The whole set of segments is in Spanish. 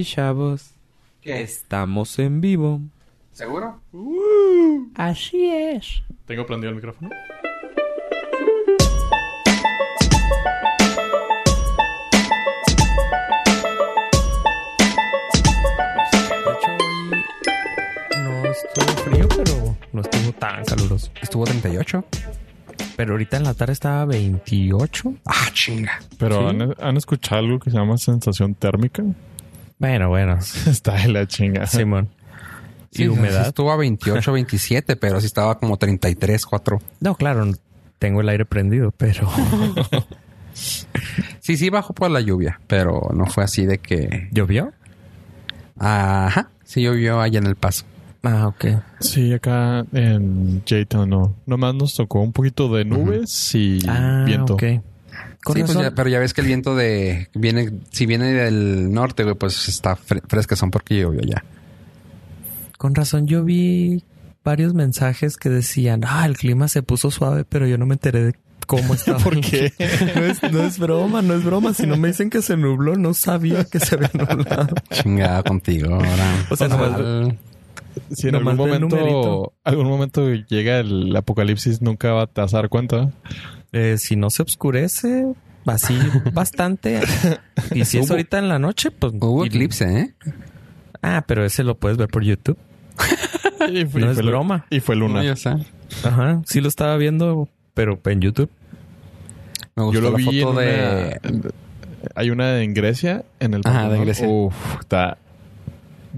Y chavos, ¿Qué? estamos en vivo. ¿Seguro? Así es. ¿Tengo prendido el micrófono? De hecho, hoy no estuvo frío, pero no estuvo tan caluroso. Estuvo 38. Pero ahorita en la tarde estaba 28. Ah, chinga. Pero ¿Sí? ¿han, han escuchado algo que se llama sensación térmica? Bueno, bueno. Está de la chinga. Simón. Sí, ¿Y sí humedad? estuvo a 28, 27, pero sí estaba como 33, 4. No, claro, tengo el aire prendido, pero Sí, sí bajó por la lluvia, pero no fue así de que... ¿llovió? Ajá, sí llovió allá en El Paso. Ah, ok. Sí, acá en J-Town no. Nomás nos tocó un poquito de nubes y Ah, viento. ok. Con sí, pues ya- pero ya ves que el viento de... viene Si viene del norte, güey, pues está fre fresquezón porque llovió ya. Con razón yo vi varios mensajes que decían, ah, el clima se puso suave, pero yo no me enteré de cómo estaba. ¿Por qué? no, es, no es broma, no es broma. Si no me dicen que se nubló, no sabía que se había nublado. Chingada contigo, ahora. O sea, Mal. nomás- Si en algún momento, algún momento llega el apocalipsis, nunca va- te vas a dar cuenta. Eh, si no se oscurece así bastante, y si es Hubo- ahorita en la noche, pues... Hubo y- eclipse, ¿eh? Ah, pero ese lo puedes ver por YouTube. Y fue- No y es fue broma. Y fue luna. No. Ajá, sí lo estaba viendo, pero en YouTube. Me gustó Yo lo la vi en foto una- de... Hay una en Grecia, en el Ajá, de. Grecia. Uf, está.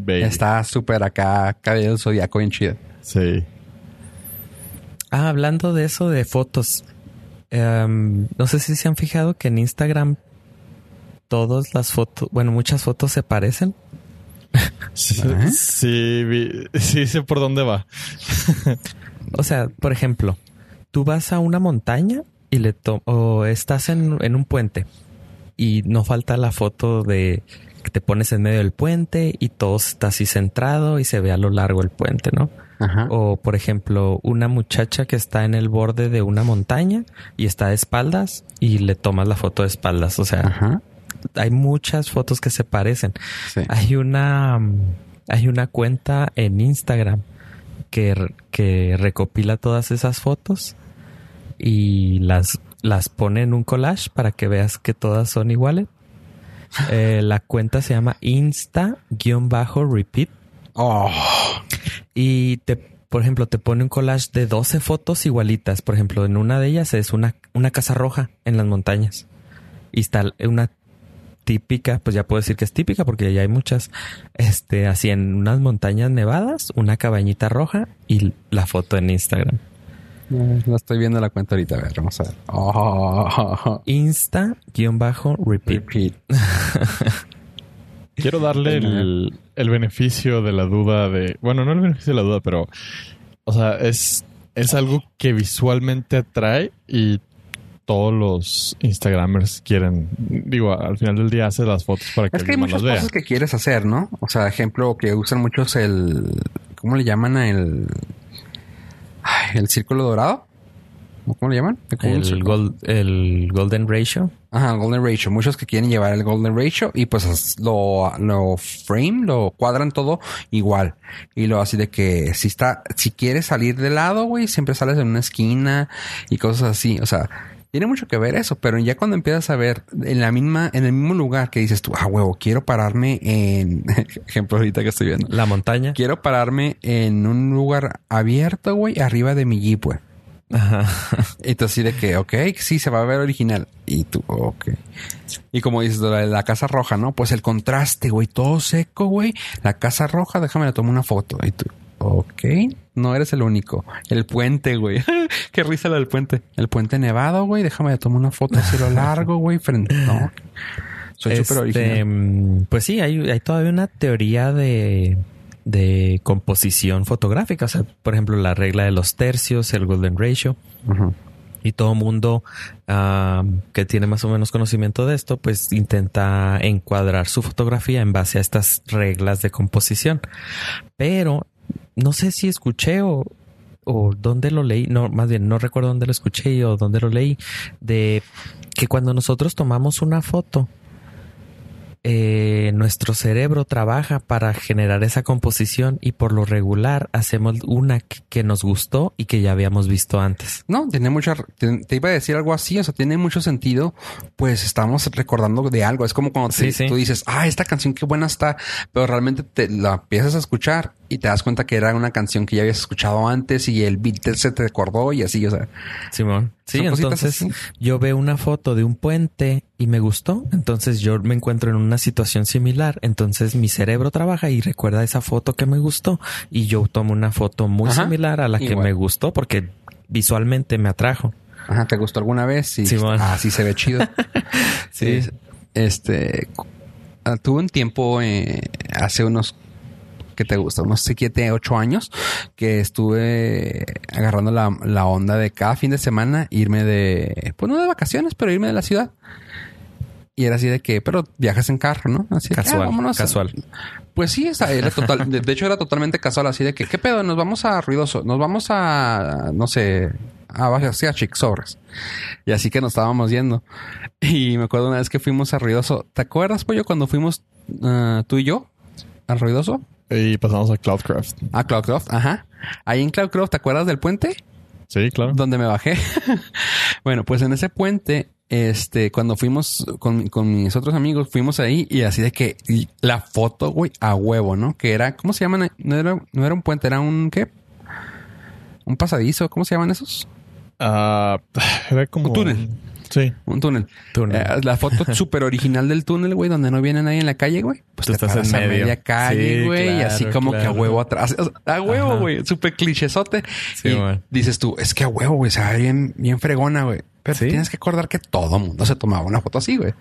Está súper acá, cabello del zodiaco bien chido. Sí. Ah, hablando de eso de fotos. Em, no sé si se han fijado que en Instagram todas las fotos, bueno, muchas fotos se parecen. Sí, ¿Eh? sí, vi- sí sé por dónde va. O sea, por ejemplo, tú vas a una montaña y le o estás en, en un puente y no falta la foto de que te pones en medio del puente y todo está así centrado y se ve a lo largo el puente, ¿no? Ajá. O, por ejemplo, una muchacha que está en el borde de una montaña y está de espaldas y le tomas la foto de espaldas. O sea, Ajá. hay muchas fotos que se parecen. Sí. Hay una, hay una cuenta en Instagram que, que recopila todas esas fotos y las, las pone en un collage para que veas que todas son iguales. Eh, la cuenta se llama Insta-repeat Oh. y te, por ejemplo, te pone un collage de 12 fotos igualitas. Por ejemplo, en una de ellas es una, una casa roja en las montañas. Y está una típica, pues ya puedo decir que es típica porque ya hay muchas. Este, así en unas montañas nevadas, una cabañita roja y la foto en Instagram. Eh, La estoy viendo la cuenta ahorita. A ver, vamos a ver. Oh. Insta-repeat. Repeat. Quiero darle el, el beneficio de la duda de... Bueno, no el beneficio de la duda, pero... O sea, es, es algo que visualmente atrae y todos los Instagramers quieren... Digo, al final del día hace las fotos para que Es que hay muchas cosas que quieres hacer, ¿no? O sea, ejemplo, que usan muchos el... ¿Cómo le llaman a el... ay, el círculo dorado? ¿O ¿Cómo le llaman? ¿Cómo El, círculo? gol- el Golden Ratio. Ajá, Golden Ratio. Muchos que quieren llevar el Golden Ratio y pues lo, lo frame, lo cuadran todo igual. Y lo así de que si está, si quieres salir de lado, güey, siempre sales en una esquina y cosas así. O sea, tiene mucho que ver eso, pero ya cuando empiezas a ver en la misma, en el mismo lugar que dices tú, ah, huevo, quiero pararme en, ejemplo ahorita que estoy viendo. La montaña. Quiero pararme en un lugar abierto, güey, arriba de mi jeep, güey. Ajá. Y tú así de que, ok, sí, se va a ver original. Y tú, ok. Y como dices, la, la casa roja, ¿no? Pues el contraste, güey, todo seco, güey. La casa roja, déjame le tomo una foto. Y tú, ok, no eres el único. El puente, güey. Qué risa la del puente. El puente nevado, güey, déjame le tomo una foto así lo largo, güey. Frente. No. Soy súper Este, original. mm, Pues sí, hay, hay todavía una teoría de, de composición fotográfica. O sea, por ejemplo, la regla de los tercios, el golden ratio. Y todo mundo ah, que tiene más o menos conocimiento de esto, pues intenta encuadrar su fotografía en base a estas reglas de composición. Pero no sé si escuché o, o dónde lo leí, no, más bien no recuerdo dónde lo escuché o dónde lo leí, de que cuando nosotros tomamos una foto, eh, nuestro cerebro trabaja para generar esa composición y por lo regular hacemos una que, que nos gustó y que ya habíamos visto antes. No, tiene mucha. Te, te iba a decir algo así, o sea, tiene mucho sentido. Pues estamos recordando de algo. Es como cuando te- Sí, sí. tú dices, ah, esta canción qué buena está, pero realmente te la empiezas a escuchar y te das cuenta que era una canción que ya habías escuchado antes y el beat se te acordó y así, o sea. Simón. Sí, entonces yo veo una foto de un puente y me gustó. Entonces yo me encuentro en una situación similar. Entonces mi cerebro trabaja y recuerda esa foto que me gustó. Y yo tomo una foto muy Ajá. similar a la que me gustó porque visualmente me atrajo. Ajá, ¿te gustó alguna vez? Y Simón. ah, sí se ve chido. Sí. Es- Este ah, tuve un tiempo eh, hace unos que te gusta, unos 7, 8 años que estuve agarrando la, la onda de cada fin de semana irme de, pues no de vacaciones, pero irme de la ciudad. Y era así de que, pero viajas en carro, ¿no? Así ah, Casual, vámonos a- casual. Pues sí, era total, de, hecho era totalmente casual, así de que, ¿qué pedo? Nos vamos a Ruidoso, nos vamos a, no sé, a, hacia Chic Sobres. Y así que nos estábamos yendo. Y me acuerdo una vez que fuimos a Ruidoso. ¿Te acuerdas, Pollo, cuando fuimos ah, tú y yo a Ruidoso? Y pasamos a Cloudcraft. A Cloudcroft, ajá. Ahí en Cloudcroft, ¿te acuerdas del puente? Sí, claro. donde me bajé. bueno, pues en ese puente, este, cuando fuimos con, con mis otros amigos, fuimos ahí y así de que la foto, güey, a huevo, ¿no? Que era, ¿cómo se llaman? No era, no era un puente, era un, ¿qué? Un pasadizo, ¿cómo se llaman esos? Ah, era como... Un túnel. Sí. Un túnel. Túnel. Eh, la foto súper original del túnel, güey, donde no viene nadie en la calle, güey. Pues Tú te estás paras en a medio. media calle, Sí, güey, y así como que a claro. huevo atrás. O sea, A huevo, Ajá. güey. Súper clichesote. Sí, y güey. dices tú, es que a huevo, güey, se ve bien, bien fregona, güey. Pero Sí. tienes que acordar que todo mundo se tomaba una foto así, güey.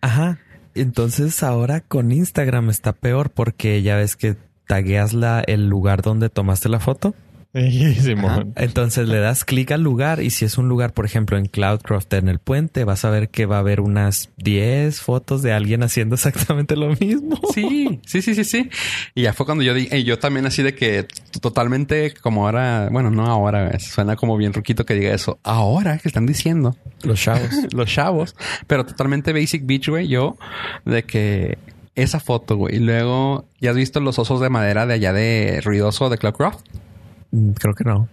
Ajá. Entonces ahora con Instagram está peor porque ya ves que tagueas la, el lugar donde tomaste la foto. Entonces le das clic al lugar y si es un lugar, por ejemplo, en Cloudcroft, en el puente, vas a ver que va a haber unas 10 fotos de alguien haciendo exactamente lo mismo. Sí, sí, sí, sí, sí. Y ya fue cuando yo dije, y yo también así de que totalmente como ahora, bueno, no ahora, suena como bien ruquito que diga eso. Ahora que están diciendo Los chavos. los chavos, pero totalmente basic beach, güey, yo, de que esa foto, güey. Y luego, ¿ya has visto los osos de madera de allá de Ruidoso de Cloudcroft? Mm, Creo que no.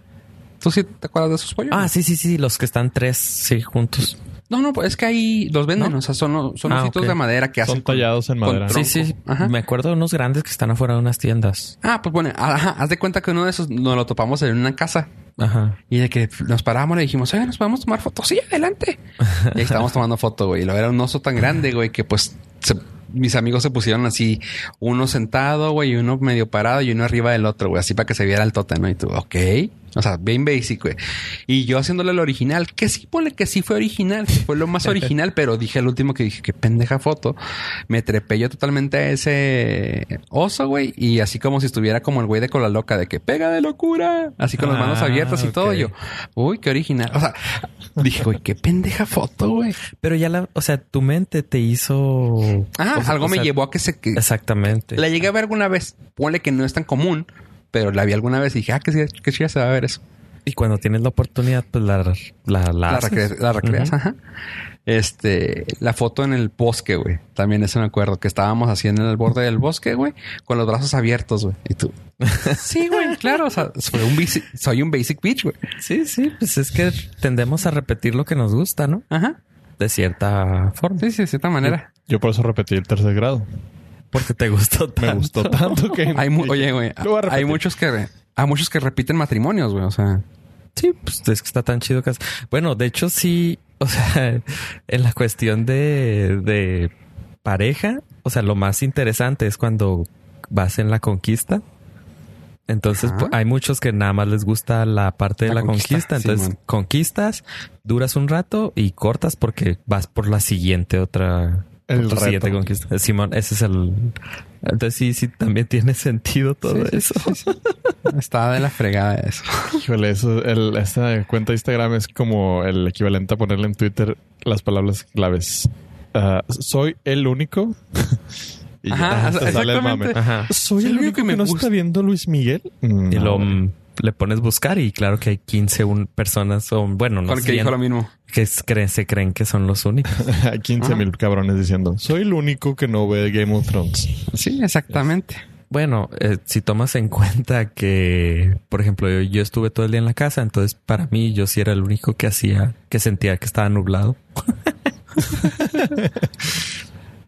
¿Tú sí te acuerdas de esos pollos? Ah, sí, sí, sí, los que están tres, sí, juntos. No, no, pues es que ahí los venden, ¿No? o sea, son, son Ah, ositos de madera que Son hacen. con- tallados en madera. Sí, sí. Ajá. Me acuerdo de unos grandes que están afuera de unas tiendas. Ah, pues bueno, ajá, haz de cuenta que uno de esos nos lo topamos en una casa. Ajá. Y de que nos paramos le dijimos, oye, nos podemos tomar fotos. Sí, adelante. y ahí estábamos tomando foto, güey. Y luego era un oso tan grande, güey, que pues se- mis amigos se pusieron así, uno sentado, güey, y uno medio parado y uno arriba del otro, güey, así para que se viera el tote, ¿no? Y tú, ok. O sea, bien basic, güey. Y yo haciéndole el original, que sí, ponle que sí fue original, que fue lo más original, pero dije el último que dije, qué pendeja foto. Me trepé yo totalmente a ese oso, güey, y así como si estuviera como el güey de cola loca, de que pega de locura, así con las manos Ah, abiertas y todo. yo, uy, qué original. O sea, dije, güey, qué pendeja foto, güey. Pero ya la, o sea, tu mente te hizo. Ah, o sea, algo o me llevó a que se... Exactamente. la llegué a ver alguna vez. Ponle que no es tan común, pero la vi alguna vez y dije, ah, sí- qué chida se va a ver eso. Y cuando tienes la oportunidad, pues la, la, la, La, haces. recre- la recreas, ajá. Este, la foto en el bosque, güey. También eso me acuerdo, que estábamos así en el borde del bosque, güey, con los brazos abiertos, güey. Y tú, sí, güey, claro. O sea, soy un basic, soy un basic bitch, güey. Sí, sí, pues es que tendemos a repetir lo que nos gusta, ¿no? Ajá. De cierta forma. Sí, sí, de cierta manera. Yo por eso repetí el tercer grado. Porque te gustó Me tanto. gustó tanto que... Hay oye, güey, hay muchos que, hay muchos que repiten matrimonios, güey. O sea, Sí, pues es que está tan chido que... Bueno, de hecho sí, o sea, en la cuestión de, de pareja, o sea, lo más interesante es cuando vas en la conquista. Entonces pues, hay muchos que nada más les gusta la parte de La conquista, conquista. Entonces conquistas, duras un rato y cortas porque vas por la siguiente otra... El reto. siguiente conquista. Simón, ese es el... Entonces sí, sí, también tiene sentido todo Sí, eso. sí, sí. está de la fregada eso. Híjole, eso, el- esta cuenta de Instagram es como el equivalente a ponerle en Twitter las palabras claves. Ah, soy el único. y ya, Ajá, sale el mame. Ajá. Soy el único que, no gusta. está viendo Luis Miguel. Y No, lo... le pones buscar y claro que hay 15 un, personas o bueno, no Porque sé, dijo lo mismo. que es- creen- se creen que son los únicos. Hay 15 mil cabrones diciendo, soy el único que no ve Game of Thrones. Sí, exactamente. Bueno, eh, si tomas en cuenta que, por ejemplo, yo, yo estuve todo el día en la casa, entonces para mí yo sí era el único que hacía, que sentía que estaba nublado.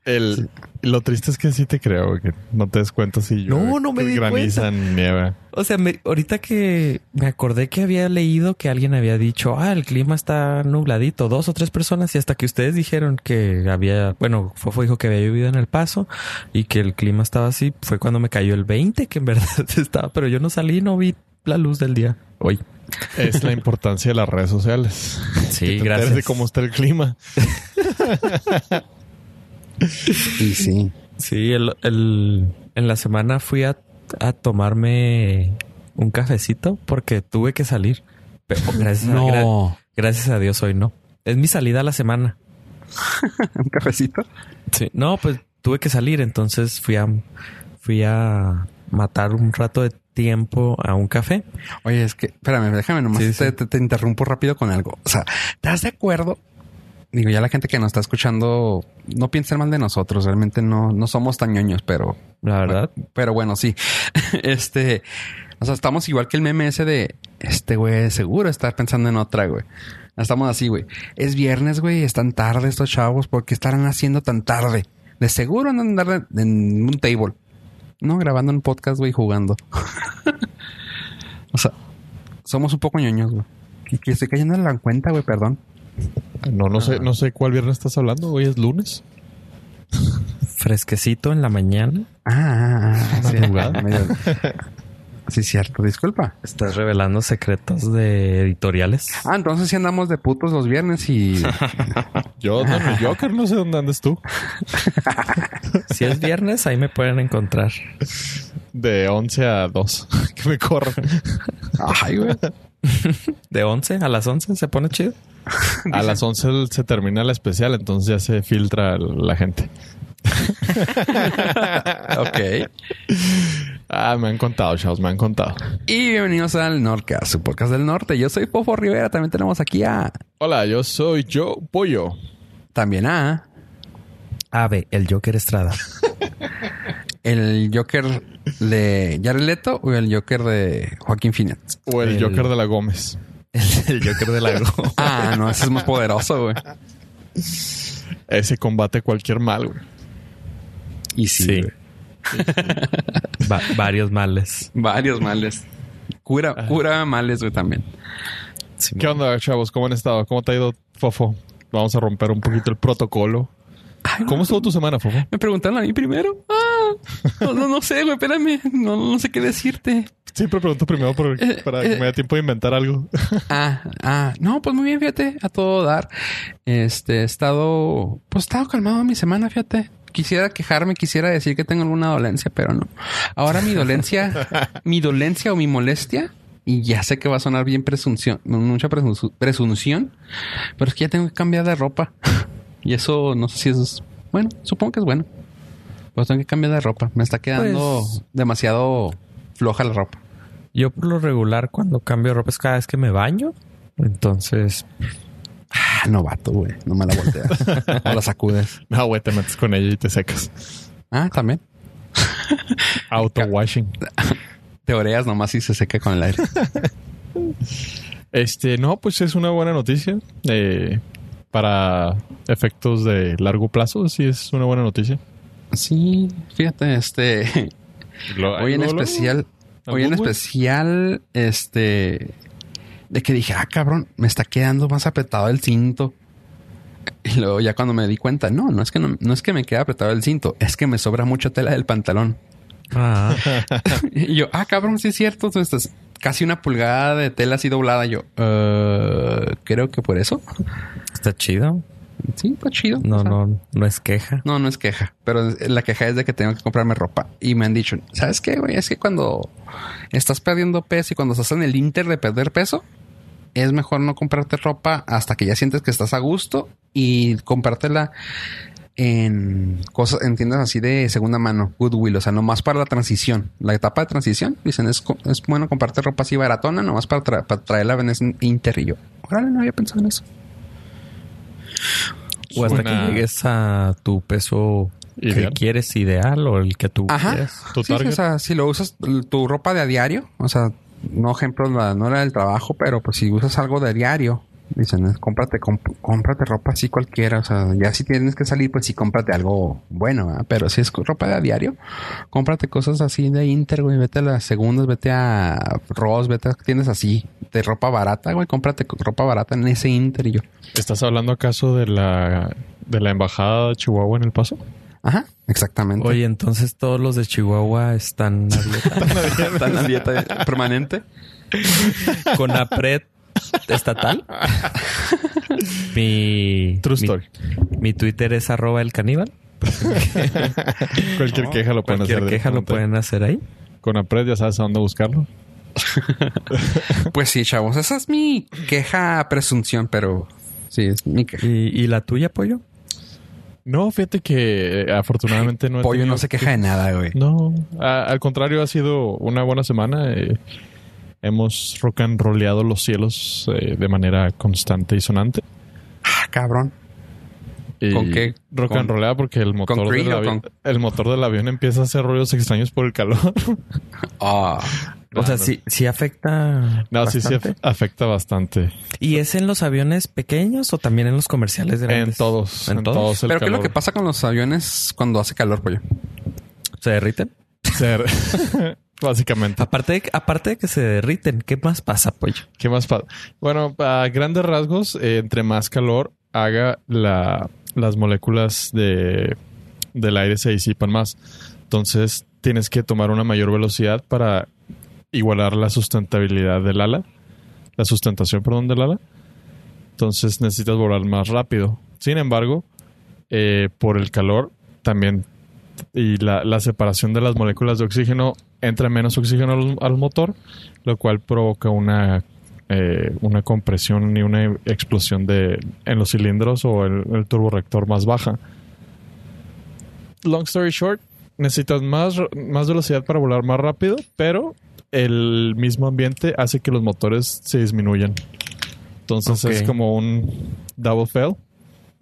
El, Lo triste es que sí te creo, güey, que no te des cuenta si yo No, no me di nieva. O sea, me- ahorita que me acordé que había leído que alguien había dicho, ah, el clima está nubladito, dos o tres personas, y hasta que ustedes dijeron que había, bueno, Fofo dijo que había llovido en el paso y que el clima estaba así, fue cuando me cayó el 20, que en verdad estaba, pero yo no salí y no vi la luz del día hoy. Es la importancia de las redes sociales. Sí, Que te enteres gracias. de cómo está el clima. Y sí. Sí, el, el- en la semana fui a, a tomarme un cafecito porque tuve que salir. Pero gracias, a, gra- No. gracias a Dios hoy no. Es mi salida a la semana. Un cafecito. Sí. No, pues tuve que salir, entonces fui a fui a matar un rato de tiempo a un café. Oye, es que, espérame, déjame nomás, Sí, te, sí. te- te interrumpo rápido con algo. O sea, ¿estás de acuerdo? Digo, ya la gente que nos está escuchando, no piensen mal de nosotros, realmente no, no somos tan ñoños, pero, La verdad. pero bueno, sí. este, o sea, estamos igual que el meme ese de, este güey, seguro estar pensando en otra, güey. Estamos así, güey. Es viernes, güey, están tarde estos chavos, ¿por qué estarán haciendo tan tarde? De seguro andan andar en un table. No, grabando un podcast, güey, jugando. o sea, somos un poco ñoños, güey. Y que estoy cayendo en la cuenta, güey, perdón. No, no sé, no sé cuál viernes estás hablando. Hoy es lunes. Fresquecito en la mañana. Ah, ah, ah, sí, Madrugada. medio- Sí, cierto, disculpa. Estás revelando secretos de editoriales. Ah, entonces sí andamos de putos los viernes y... Yo Joker, no sé dónde andes tú. Si es viernes, ahí me pueden encontrar. De 11 a 2. que me corran. Ay, güey. De 11 a las 11 se pone chido. A las 11 se termina la especial, entonces ya se filtra la gente. ok. Ah, me han contado, chavos, me han contado. Y bienvenidos al Norcast, su podcast del norte. Yo soy Fofo Rivera. También tenemos aquí a... Hola, yo soy Joe Pollo. También a... Ave, el Joker Estrada. El Joker de Jared Leto o el Joker de Joaquín Phoenix. O el, El- Joker de la Gómez. El, el Joker de la Go. Ah, no, ese es más poderoso, güey. Ese combate cualquier mal, güey. Y sí, Sí. güey. Va- varios males. varios males. Cura, cura males, güey, también. Sí, ¿Qué onda, chavos? ¿Cómo han estado? ¿Cómo te ha ido, Fofo? Vamos a romper un poquito el protocolo. ¿Cómo estuvo tu semana, Fofo? Me preguntaron a mí primero. Ah, no, no, no sé, güey, espérame. No, no sé qué decirte. Siempre pregunto primero por- Eh, para que eh. me dé tiempo de inventar algo. Ah, ah, no, pues muy bien, fíjate, a todo dar. Este, he estado, pues he estado calmado mi semana, fíjate. Quisiera quejarme, quisiera decir que tengo alguna dolencia, pero no. Ahora mi dolencia, mi dolencia o mi molestia, y ya sé que va a sonar bien presunción, mucha presunción, presunción, pero es que ya tengo que cambiar de ropa. Y eso no sé si eso es, bueno, supongo que es bueno. Pues tengo que cambiar de ropa. Me está quedando Pues- demasiado floja la ropa. Yo por lo regular cuando cambio de ropa es cada vez que me baño. Entonces, Ah, novato, güey. No me la volteas. o la sacudes. No, güey, te metes con ella y te secas. Ah, también. Auto washing. Te oreas nomás y se seca con el aire. Este, no, pues es una buena noticia. Eh, para efectos de largo plazo, sí es una buena noticia. Sí, fíjate, este. Lo- Hoy en especial. Hoy en especial, este. De que dije, ah, cabrón, me está quedando más apretado el cinto. Y luego ya cuando me di cuenta, no, no es que no, no es que me quede apretado el cinto, es que me sobra mucha tela del pantalón. ah, Y yo, ah, cabrón, sí es cierto. Entonces, es casi una pulgada de tela así doblada. Yo, "Eh, creo que por eso. está chido. Sí, está chido. No, O sea, no, no es queja. No, no es queja, pero la queja es de que tengo que comprarme ropa. Y me han dicho, ¿sabes qué, güey? Es que cuando estás perdiendo peso y cuando estás en el inter de perder peso, es mejor no comprarte ropa hasta que ya sientes que estás a gusto y comprártela en cosas, en tiendas así de segunda mano, Goodwill, o sea, nomás para la transición, la etapa de transición, dicen, es, es bueno comprarte ropa así baratona, nomás para, tra- para traerla a ese Inter y yo. Órale, no había pensado en eso. O hasta Una- que llegues a tu peso Ideal. que quieres ideal o el que tú Ajá. quieres. Tu Sí, target. o sea, si lo usas tu ropa de a diario, o sea, no ejemplo, la, no era del trabajo, pero pues si usas algo de diario, dicen, cómprate, comp- cómprate ropa así cualquiera, o sea, ya si tienes que salir, pues sí, cómprate algo bueno, pero si es ropa de a diario, cómprate cosas así de Inter, güey, vete a las segundas, vete a Ross, vete a tienes así, de ropa barata, güey, cómprate ropa barata en ese Inter y yo. ¿Estás hablando acaso de la, de la embajada de Chihuahua en El Paso? Ajá, exactamente. Oye, entonces todos los de Chihuahua están a dieta. ¿Están en dieta permanente? con APRED estatal. mi, True mi- story. Mi, Twitter es arroba el caníbal. Cualquier queja lo pueden Cualquier hacer. queja lo directamente. pueden hacer ahí. Con Apred ya sabes a dónde buscarlo. Pues sí, chavos, esa es mi queja presunción, pero sí, es mi queja. ¿Y, y la tuya, Pollo? No, fíjate que eh, afortunadamente no Pollo no se queja de nada, güey. No, a- al contrario, ha sido una buena semana. eh, hemos rock and roleado los cielos eh, de manera constante y sonante. Ah, cabrón. Y ¿Con qué? Rock ¿Con- and roleado porque el motor, del avión, con- el motor del avión empieza a hacer ruidos extraños por el calor. Ah, O sea, no. sí, sí afecta. no, sí, sí bastante. af- afecta bastante. ¿Y es en los aviones pequeños o también en los comerciales grandes? En todos. ¿En En, todos? todos. el pero ¿qué es lo que pasa con los aviones cuando hace calor, pollo? ¿Se derriten? Ser- Básicamente. Aparte de, aparte de que se derriten, ¿qué más pasa, Pollo? ¿Qué más pasa? Bueno, a grandes rasgos, eh, entre más calor haga, la, las moléculas de, del aire se disipan más. Entonces, tienes que tomar una mayor velocidad para igualar la sustentabilidad del ala. La sustentación, perdón, del ala. Entonces, necesitas volar más rápido. Sin embargo, eh, por el calor, también y la, la separación de las moléculas de oxígeno entra menos oxígeno al, al motor, lo cual provoca una, eh, una compresión y una explosión de en los cilindros o el, el turborreactor más baja. Long story short, necesitas más, más velocidad para volar más rápido, pero el mismo ambiente hace que los motores se disminuyan. Entonces es como un double fail.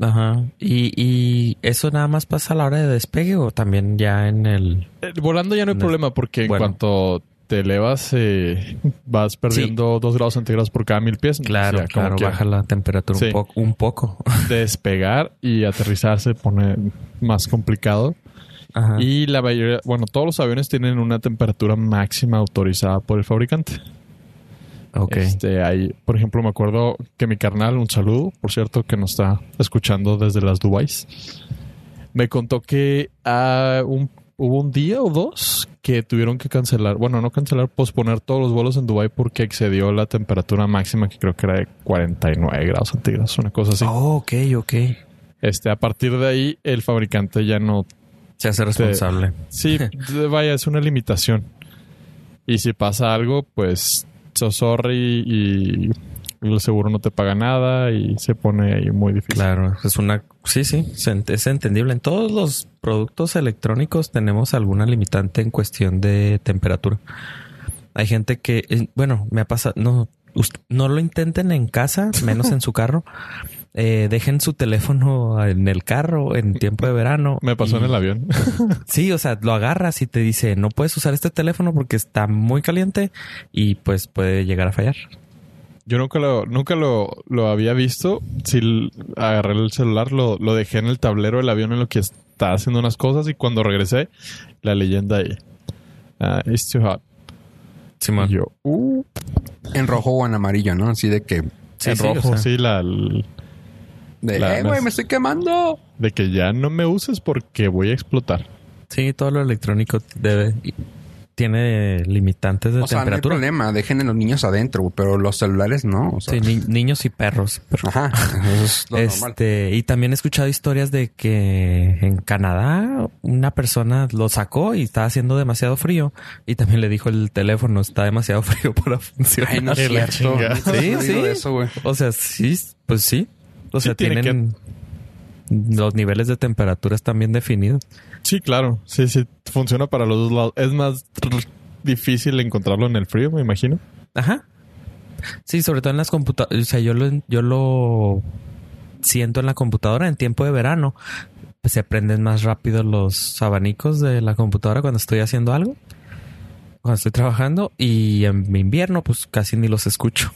Ajá. ¿Y, ¿Y eso nada más pasa a la hora de despegue o también ya en el... Eh, Volando ya no hay problema porque Bueno. en cuanto te elevas eh, vas perdiendo dos grados centígrados por cada mil pies. Claro, claro, baja la temperatura Sí. un, poco, un poco. Despegar y aterrizar se pone más complicado. Ajá. Y la mayoría, bueno, todos los aviones tienen una temperatura máxima autorizada por el fabricante. Ok. Este, hay, por ejemplo, me acuerdo que mi carnal, un saludo, por cierto, que nos está escuchando desde las Dubais, me contó que ah, un- hubo un día o dos que tuvieron que cancelar, bueno, no cancelar, posponer todos los vuelos en Dubai porque excedió la temperatura máxima, que creo que era de 49 grados centígrados, una cosa así. Oh, ok, ok. Este, a partir de ahí, el fabricante ya no Se hace responsable. Sí, de- vaya, es una limitación. Y si pasa algo, pues so sorry y el seguro no te paga nada y se pone ahí muy difícil. Claro, es una... Sí, sí, es entendible. En todos los productos electrónicos tenemos alguna limitante en cuestión de temperatura. Hay gente que, eh, bueno, me ha pasado, no, no lo intenten en casa, menos en su carro. Eh, dejen su teléfono en el carro en tiempo de verano. Me pasó y- en el avión. Sí, o sea, lo agarras y te dice, no puedes usar este teléfono porque está muy caliente y pues puede llegar a fallar. Yo nunca lo, nunca lo, lo había visto. Si agarré el celular, lo, lo dejé en el tablero del avión en lo que estaba haciendo unas cosas y cuando regresé, la leyenda ahí. ah, it's too hot. Yo, uh, En rojo o en amarillo, ¿no? Así de que... Sí, en sí, rojo, o sea. sí, la, De, La- eh, güey, me estoy quemando. de que ya no me uses porque voy a explotar. Sí, todo lo electrónico debe tiene limitantes de O sea, no hay temperatura. problema. Dejen a los niños adentro, pero los celulares no. O sea, sí, ni- niños y perros. pero- Ajá, eso es lo normal. este, y también he escuchado historias de que en Canadá una persona lo sacó y estaba haciendo demasiado frío y también le dijo el teléfono está demasiado frío para funcionar. Ay, no es la cierto. Sí, sí. Eso. O sea, sí, pues sí. O sea, tiene tienen Los niveles de temperatura están bien definidos. Sí, claro. Sí, sí. Funciona para los dos lados. Es más difícil encontrarlo en el frío, me imagino. Ajá. Sí, sobre todo en las computadoras. O sea, yo lo, yo lo siento en la computadora en tiempo de verano. Se prenden más rápido los abanicos de la computadora cuando estoy haciendo algo. Cuando estoy trabajando. Y en invierno, pues casi ni los escucho.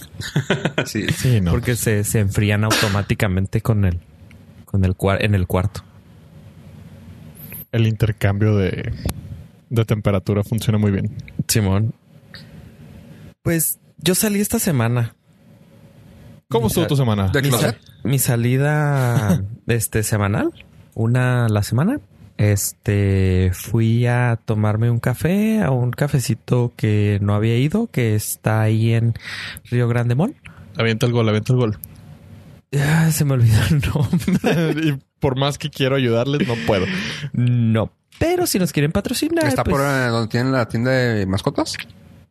sí. Sí, no. Porque se, se enfrían automáticamente con el, con el cuar- en el cuarto. El intercambio de, de temperatura funciona muy bien. Simón. Pues yo salí esta semana. ¿Cómo estuvo tu semana? ¿De Mi, mi salida este semanal, una a la semana. Este fui a tomarme un café a un cafecito que no había ido, que está ahí en Río Grande Mall. Avienta el gol, avienta el gol. Ah, se me olvidó el nombre. y por más que quiero ayudarles, no puedo. No, pero si nos quieren patrocinar, ¿Está pues- por eh, donde tienen la tienda de mascotas?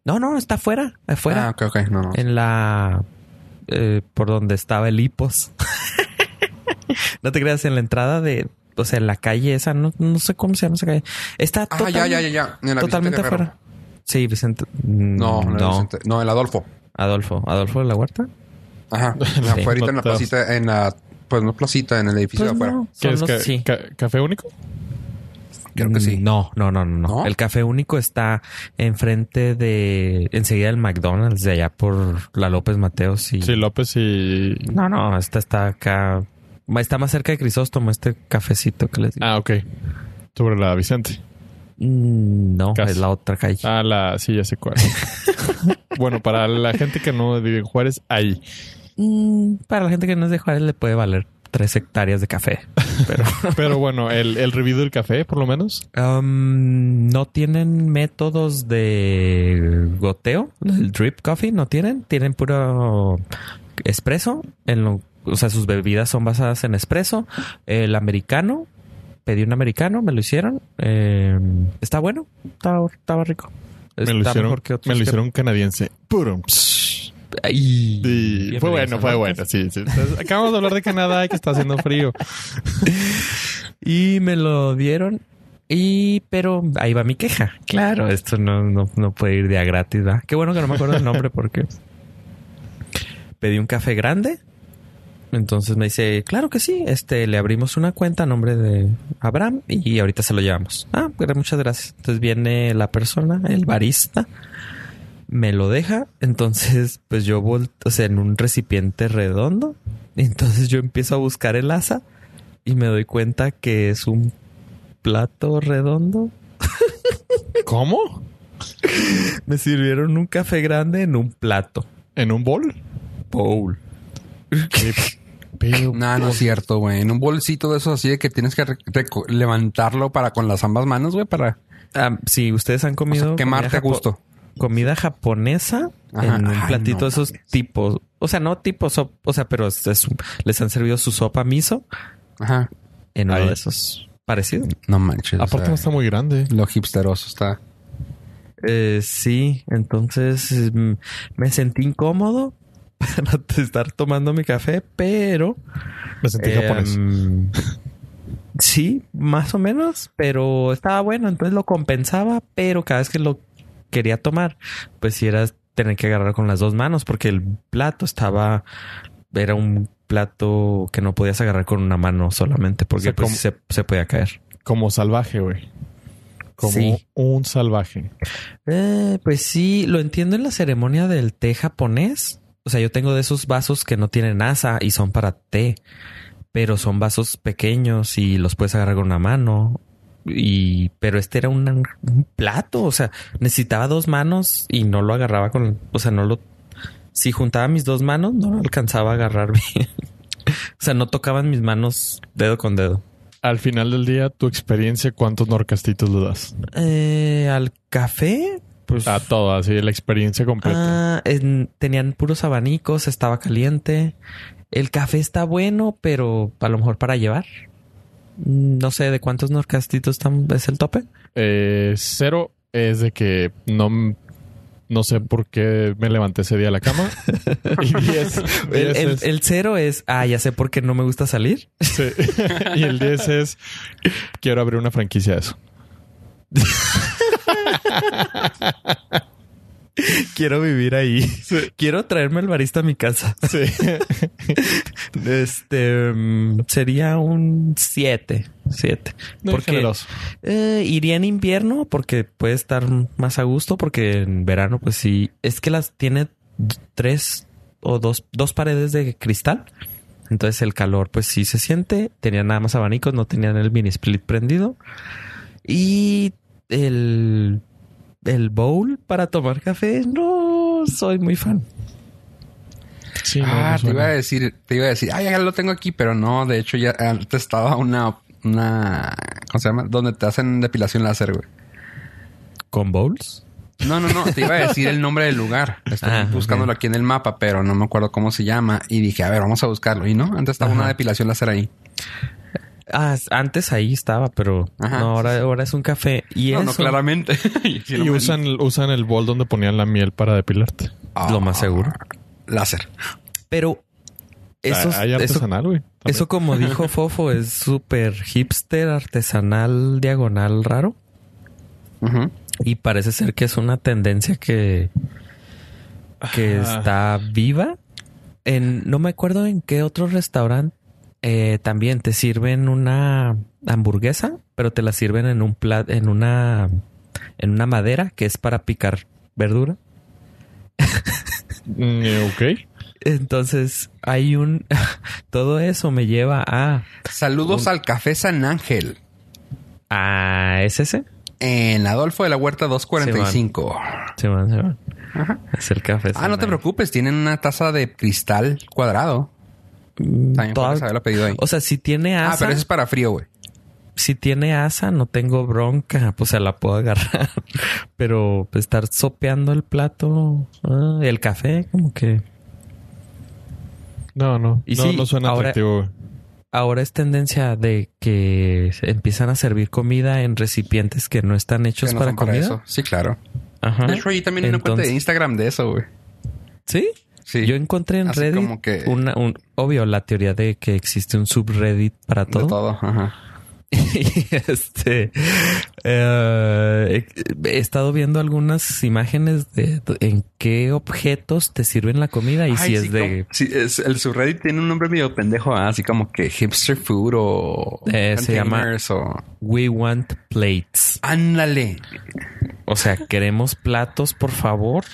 no, no, está afuera, afuera, Ah, ok, ok. No, no. en la eh, por donde estaba el hipos. no te creas en la entrada de, o sea, en la calle esa, no, no sé cómo se llama esa calle. Está Ah, total- ya, ya, ya, ya. En la totalmente afuera. Sí, Vicente. mm, No, no, no. Vicente- no, el Adolfo. Adolfo, Adolfo de la Huerta. Ajá. Sí. Afuera en la placita, en la, pues no placita, en el edificio Pues de afuera. no, ¿Qué son es? los- ca- sí. ca- ¿Café único? Creo que sí. No, no, no, no, no. ¿No? El café único está enfrente de, enseguida del McDonald's de allá por la López Mateos y. Sí, López y... No, no, esta está acá. Está más cerca de Crisóstomo, este cafecito que les digo. Ah, ok. Sobre la Vicente. Mm, No, Casi. es la otra calle. Ah, la... Sí, ya sé cuál. bueno, para la gente que no vive en Juárez, ahí. Mm, para la gente que no es de Juárez le puede valer tres hectáreas de café. Pero Pero bueno, el, el review del café, por lo menos. um, no tienen métodos de goteo. El drip coffee no tienen. Tienen puro espresso. En lo, o sea, sus bebidas son basadas en espresso. El americano. Pedí un americano, me lo hicieron. Eh, está bueno. Estaba, estaba rico. Me lo hicieron, mejor que otros me lo que- hicieron canadiense. Purum. Ay, Sí, fue bueno, fue ¿no? bueno. Sí, sí. Entonces, acabamos de hablar de Canadá y que está haciendo frío. Y me lo dieron. Y, pero ahí va mi queja. Claro, esto no, no, no puede ir de a gratis, ¿verdad? Qué bueno que no me acuerdo el nombre porque pedí un café grande. Entonces me dice, claro que sí, este, le abrimos una cuenta a nombre de Abraham y ahorita se lo llevamos. Ah, pues muchas gracias. Entonces viene la persona, el barista, me lo deja. Entonces, pues yo volto, o sea, en un recipiente redondo. Entonces yo empiezo a buscar el asa y me doy cuenta que es un plato redondo. ¿Cómo? Me sirvieron un café grande en un plato. ¿En un bol? Bowl. No, no es cierto, güey. En un bolsito de esos así de que tienes que levantarlo para con las ambas manos, güey, para Ah, si ustedes han o comido sea, quemarte a gusto. comida japonesa Ajá. en un Ay, platito no de esos mames. tipos, o sea, no tipo sopa, o sea, pero es- es- les han servido su sopa miso Ajá. en uno de esos parecido. No manches. o Aparte sea, no está muy grande. Lo hipsteroso está. Eh, sí, entonces mm, me sentí incómodo para estar tomando mi café, pero Me sentí Eh, japonés. mm, sí, más o menos, pero estaba bueno, entonces lo compensaba, pero cada vez que lo quería tomar, pues sí era tener que agarrar con las dos manos, porque el plato estaba, era un plato que no podías agarrar con una mano solamente, porque O sea, pues, como- se, se podía caer. Como salvaje, güey. Como Sí. un salvaje. Eh, pues sí, lo entiendo en la ceremonia del té japonés. O sea, yo tengo de esos vasos que no tienen asa y son para té, pero son vasos pequeños y los puedes agarrar con una mano. Y, pero este era un, un plato, o sea, necesitaba dos manos y no lo agarraba con, o sea, no lo, si juntaba mis dos manos, no lo alcanzaba a agarrar bien. o sea, no tocaban mis manos dedo con dedo. Al final del día, tu experiencia, ¿cuántos norcastitos le das? Eh, al café, pues A todo, así, la experiencia completa. Ah, en- tenían puros abanicos, estaba caliente. El café está bueno, pero a lo mejor para llevar. No sé de cuántos norcastitos están, es el tope. Eh, cero es de que no, no sé por qué me levanté ese día a la cama. y 10 El, el- el cero es, ah, ya sé por qué no me gusta salir. y el 10 es quiero abrir una franquicia de eso. Quiero vivir ahí. Quiero traerme el barista a mi casa. Sí. Este mm, sería un 7. 7. Muy Porque eh, iría en invierno porque puede estar más a gusto. Porque en verano, pues sí. Es que las tiene tres o dos, dos paredes de cristal. Entonces el calor, pues sí se siente. Tenían nada más abanicos, no tenían el mini split prendido. Y el, el bowl para tomar café, no soy muy fan. Sí, no, ah, te iba a decir, te iba a decir, ah, ya lo tengo aquí, pero no, de hecho ya antes estaba una, una, ¿cómo se llama? Donde te hacen depilación láser, güey. ¿Con bowls? No, no, no, te iba a decir el nombre del lugar. Estoy Ah, buscándolo aquí en el mapa, pero no me acuerdo cómo se llama. Y dije, a ver, vamos a buscarlo. Y no, antes estaba Ajá. una depilación láser ahí. Ah, antes ahí estaba, pero Ajá. no, ahora, ahora es un café. Y no, eso, no, claramente. Y usan, usan el bol donde ponían la miel para depilarte. lo más seguro. Láser. Pero eso, Ah, Hay eso, artesanal, güey. también. eso como dijo Fofo, es súper hipster, artesanal, diagonal, raro. Y parece ser que es una tendencia que, que Ajá. está viva. En, no me acuerdo en qué otro restaurante eh, también te sirven una hamburguesa, pero te la sirven en un plat, en una, en una madera que es para picar verdura. Mm, ok. Entonces hay un todo eso me lleva a Saludos al Café San Ángel. a ¿es ese? En Adolfo de la Huerta 245. Se van, se van. Es el café. ah, no te preocupes, tienen una taza de cristal cuadrado. También Toda- puedes haberlo pedido ahí. O sea, si tiene Ah, asa, pero eso es para frío, güey. si tiene asa, no tengo bronca, pues se la puedo agarrar. Pero pues, estar sopeando el plato, ah, el café, como que No, no. Y no, sí, no suena ahora- atractivo, güey. ahora es tendencia de que empiezan a servir comida en recipientes que no están hechos no para son para comida. eso. Sí, claro. Ajá. De hecho, ahí también hay una cuenta de Entonces- Instagram de eso, güey. Sí. Sí. Yo encontré en Así Reddit como que- una, un, obvio, la teoría de que existe un subreddit para De todo. todo. Ajá. Y este eh, he estado viendo algunas imágenes de, en qué objetos te sirven la comida y Ay, si sí, es de como- sí, es- el subreddit tiene un nombre medio pendejo, así como que hipster food o Eh, se llama- o we want plates. ándale. O sea, queremos platos, por favor.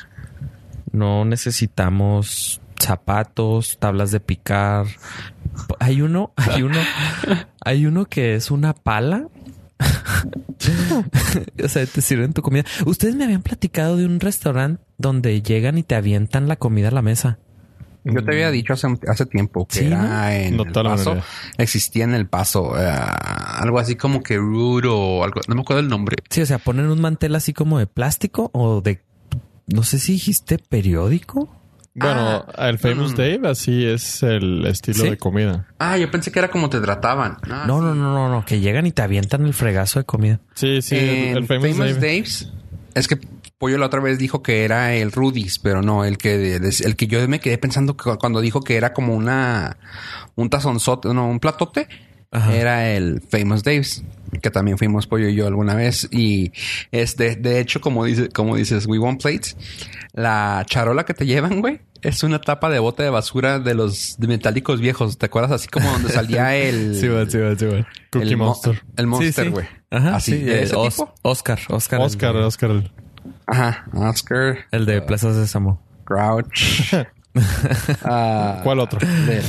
No necesitamos zapatos, tablas de picar. Hay uno, hay uno, hay uno que es una pala. o sea, te sirven tu comida. Ustedes me habían platicado de un restaurante donde llegan y te avientan la comida a la mesa. Yo te había dicho hace, hace tiempo que Sí, era ¿no? en No el paso. Existía en el paso eh, algo así como que rude o algo. No me acuerdo el nombre. Sí, o sea, ponen un mantel así como de plástico o de, no sé si dijiste periódico. Bueno, Ah, el Famous mm. Dave así es el estilo ¿Sí? de comida. Ah, yo pensé que era como te trataban. Ah, no, sí. no, no, no, no, que llegan y te avientan el fregazo de comida. Sí, sí, el, en el Famous, Famous, Dave. Dave's es que Pollo la otra vez dijo que era el Rudy's, pero no, el que el que yo me quedé pensando que cuando dijo que era como una un tazonzote, no, un platote, Ajá. era el Famous Dave's, que también fuimos Pollo y yo alguna vez y es de, de hecho como dice como dices, we want plates, la charola que te llevan, güey, es una tapa de bote de basura de los de metálicos viejos, ¿te acuerdas? Así como donde salía el va, sí va, sí va. Cookie el mo- Monster. el Monster, Sí, sí. güey. Ajá, Así, sí, de ese Os- tipo. Oscar, Oscar. el Oscar, Oscar. Ajá, Oscar, El de Plaza Sésamo. Crouch. Ah, ¿Cuál otro? de-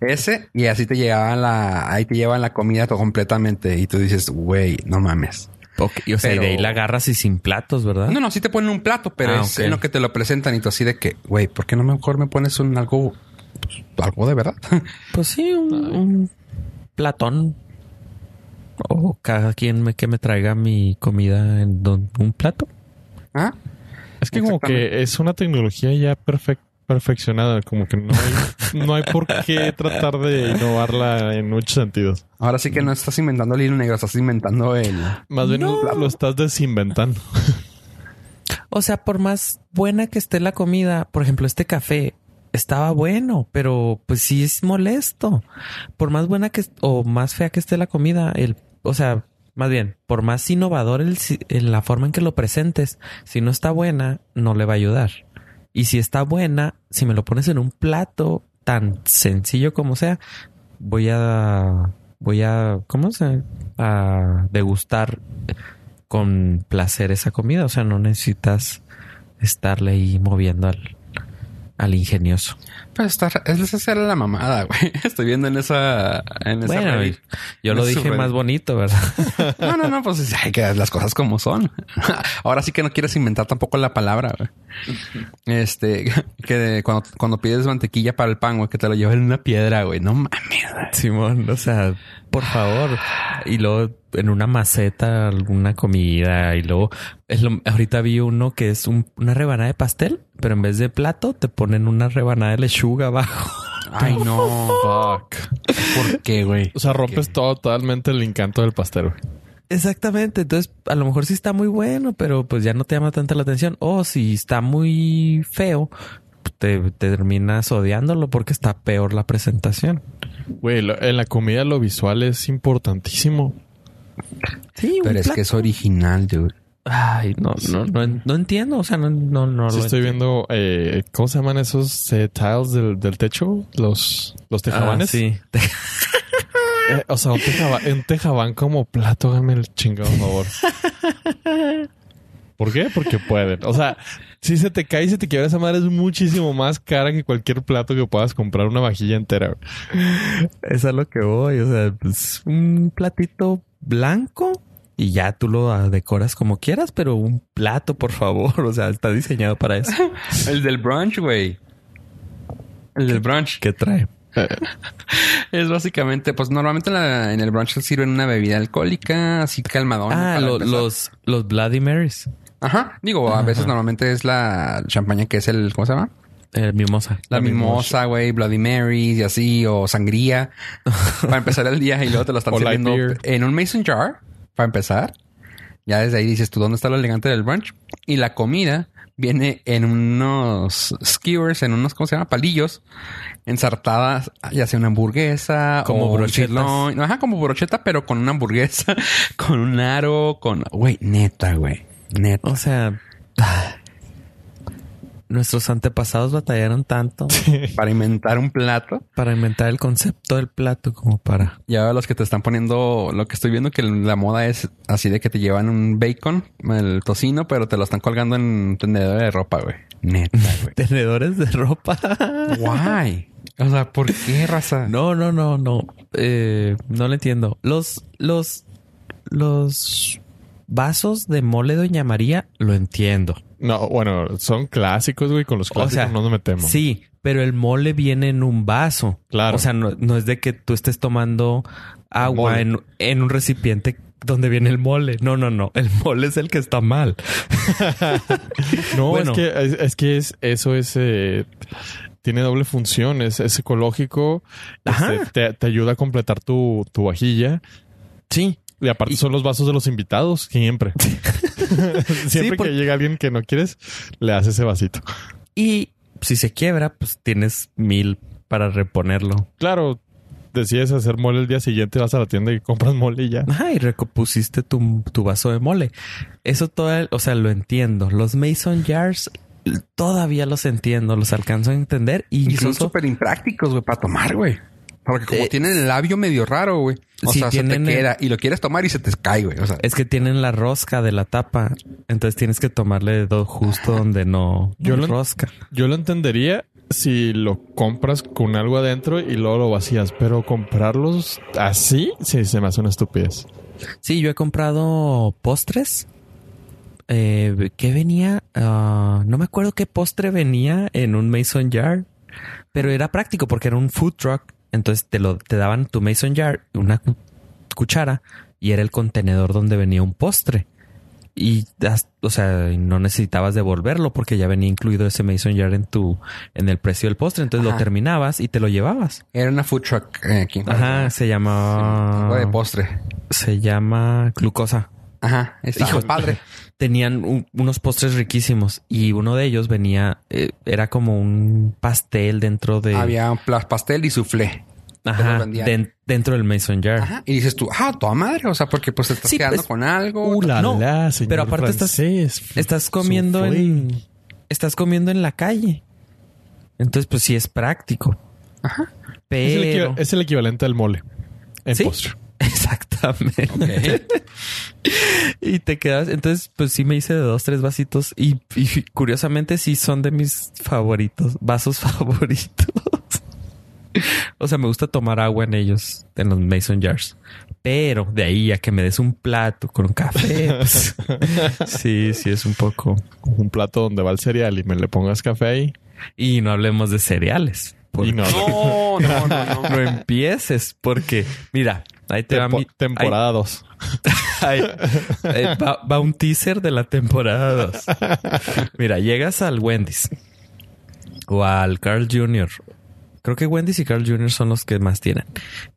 ese, y así te llevaban la, ahí te llevan la comida todo completamente. Y tú dices, güey, no mames. Ok, y, o sea, y de ahí la agarras y sin platos, ¿verdad? No, no, sí te ponen un plato, pero Ah, es ok. en lo que te lo presentan y tú así de que, güey, ¿por qué no mejor me pones un algo, pues, algo de verdad? Pues sí, un, un platón. O cada quien me, que me traiga mi comida en don- un plato. ¿Ah? Es que como que es una tecnología ya perfec- perfeccionada, como que no hay, no hay por qué tratar de innovarla en muchos sentidos. Ahora sí que no estás inventando el hilo negro, estás inventando el... Más bien No. lo estás desinventando. O sea, por más buena que esté la comida, por ejemplo, este café estaba bueno, pero pues sí es molesto. Por más buena que o más fea que esté la comida, el, o sea, más bien, por más innovador el, en la forma en que lo presentes, si no está buena, no le va a ayudar. Y si está buena, si me lo pones en un plato tan sencillo como sea, voy a voy a ¿cómo se? a degustar con placer esa comida, o sea, no necesitas estarle ahí moviendo al al ingenioso. Pues está, esa era la mamada, güey. Estoy viendo en esa, en esa Bueno, Reddit. yo lo dije más bonito, ¿verdad? No, no, no, pues hay que las cosas como son. Ahora sí que no quieres inventar tampoco la palabra, güey. Este, que cuando, cuando pides mantequilla para el pan, güey, que te lo lleven en una piedra, güey. No mames. güey. Simón, o sea, por favor. Y luego en una maceta, alguna comida. Y luego, es lo- ahorita vi uno que es un- una rebanada de pastel, pero en vez de plato te ponen una rebanada de lechuga abajo. Ay, no. Fuck. ¿Por qué, güey? O sea, rompes totalmente el encanto del pastel. güey. Exactamente. Entonces, a lo mejor sí está muy bueno, pero pues ya no te llama tanta la atención. O si está muy feo, te, te terminas odiándolo porque está peor la presentación. Güey, lo- en la comida lo visual es importantísimo. Sí, un Pero es plato. que es original, dude. Ay, no, no, no, no entiendo. O sea, no, no, no Sí lo estoy entiendo. viendo, eh, ¿cómo se llaman esos eh, tiles del, del techo? Los, los Ah, tejabanes. sí. Eh, o sea, un, tejabán como plato, hágame el chingado favor. ¿Por qué? Porque pueden. O sea, si se te cae y se te quiebra esa madre es muchísimo más cara que cualquier plato que puedas comprar una vajilla entera. güey. Es a lo que voy. O sea, pues un platito blanco y ya tú lo decoras como quieras, pero un plato, por favor. O sea, está diseñado para eso. El del brunch, güey. El del brunch. ¿Qué trae? Es básicamente, pues normalmente en, la- en el brunch sirven una bebida alcohólica, así calmadón. Ah, lo- los, los Bloody Marys. Ajá. Digo, a veces normalmente es la champaña que es el, ¿cómo se llama? Eh, mimosa. La, mimosa, güey, Bloody Marys y así, o sangría. para empezar el día y luego te lo están sirviendo en un mason jar, para empezar. Ya desde ahí dices tú, ¿dónde está lo elegante del brunch? Y la comida viene en unos skewers, en unos, ¿cómo se llama? Palillos, ensartadas, ya sea una hamburguesa Como sirloin. Ajá, como brocheta, pero con una hamburguesa, con un aro, con... Güey, neta, güey. Neta. O sea, nuestros antepasados batallaron tanto Para inventar un plato. para inventar el concepto del plato como para... Ya los que te están poniendo, lo que estoy viendo que la moda es así de que te llevan un bacon, el tocino, pero te lo están colgando en tendedor de ropa, güey. Neta, güey. Tenedores de ropa. Guay. O sea, ¿por qué raza? No, no, no, no. Eh, no lo entiendo. Los, los, los vasos de mole Doña María lo entiendo. No, bueno, son clásicos, güey. Con los O clásicos sea, no nos metemos. Sí, pero el mole viene en un vaso. Claro. O sea, no, no es de que tú estés tomando agua en, en un recipiente donde viene el mole. No, no, no. El mole es el que está mal. No, Bueno. es que es, es que es eso es eh, tiene doble función, es, es ecológico, Ajá. este, te, te ayuda a completar tu, tu vajilla. Sí. Y aparte Y- son los vasos de los invitados, siempre. siempre porque- que llega alguien que no quieres, le haces ese vasito. Y si se quiebra, pues tienes mil para reponerlo. Claro, decides hacer mole el día siguiente, vas a la tienda y compras mole y ya. Ajá, y recopusiste tu, tu vaso de mole. Eso todo, o sea, lo entiendo. Los Mason Jars todavía los entiendo, los alcanzo a entender. Y son súper imprácticos, güey, para tomar, güey. Porque como Eh, tienen el labio medio raro, güey. O sea, se te el- queda y lo quieres tomar y se te cae, güey. O sea, es que tienen la rosca de la tapa. Entonces tienes que tomarle justo donde no, Yo lo- rosca. Yo lo entendería si lo compras con algo adentro y luego lo vacías, pero comprarlos así, sí, se me hace una estupidez. Sí, yo he comprado postres. Eh, ¿Qué venía? Ah, no me acuerdo qué postre venía en un Mason Jar, pero era práctico porque era un food truck. Entonces te lo te daban tu Mason Jar, una cu- cuchara y era el contenedor donde venía un postre. Y, das- o sea, no necesitabas devolverlo porque ya venía incluido ese Mason Jar en tu, en el precio del postre. Entonces Ajá. lo terminabas y te lo llevabas. era una food truck eh, aquí Ajá, se ¿no? llama, Algo de postre. se llama glucosa. Ajá, está Hijo, padre. Tenían un- unos postres riquísimos y uno de ellos venía, eh, era como un pastel dentro de... Había un plas- pastel y soufflé. Ajá, dentro del Mason Jar. Ajá. Y dices tú, ah, toda madre. O sea, porque pues te estás Sí, quedando pues, con algo. Uh, la, No, la, señor pero aparte estás- francés. Estás comiendo en... Estás comiendo en la calle. Entonces, pues sí es práctico. Ajá. Es el, Pero... es el equivalente al mole en ¿Sí? postre. Exactamente. y te quedas. Entonces, pues sí me hice de dos, tres vasitos. Y, y curiosamente sí son de mis favoritos, vasos favoritos. o sea, me gusta tomar agua en ellos, en los mason jars. Pero de ahí a que me des un plato con un café, pues, sí, sí es un poco. Un plato donde va el cereal y me le pongas café ahí. Y no hablemos de cereales. porque Y no. No, no, no, no. No empieces, porque mira, ahí te va Tempo- mi temporada 2. Ay, eh, va, va un teaser de la temporada 2. Mira, llegas al Wendy's o al Carl Jr. Creo que Wendy's y Carl Jr. son los que más tienen.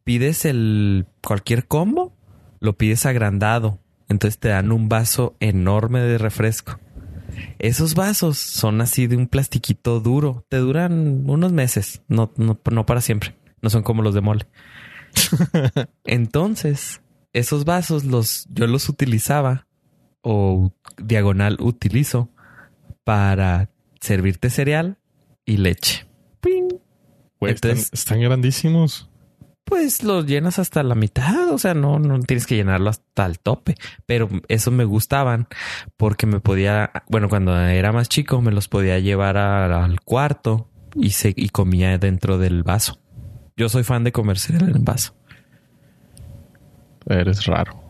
Pides el cualquier combo, lo pides agrandado. Entonces te dan un vaso enorme de refresco. Esos vasos son así de un plastiquito duro. Te duran unos meses, no, no, no para siempre. No son como los de mole. Entonces, esos vasos los yo los utilizaba o diagonal utilizo para servirte cereal y leche. Están, grandísimos. Pues los llenas hasta la mitad, o sea, no, no tienes que llenarlo hasta el tope. Pero eso me gustaban porque me podía, bueno, cuando era más chico me los podía llevar a- al cuarto y se y comía dentro del vaso. Yo soy fan de comer cereal en vaso Eres raro.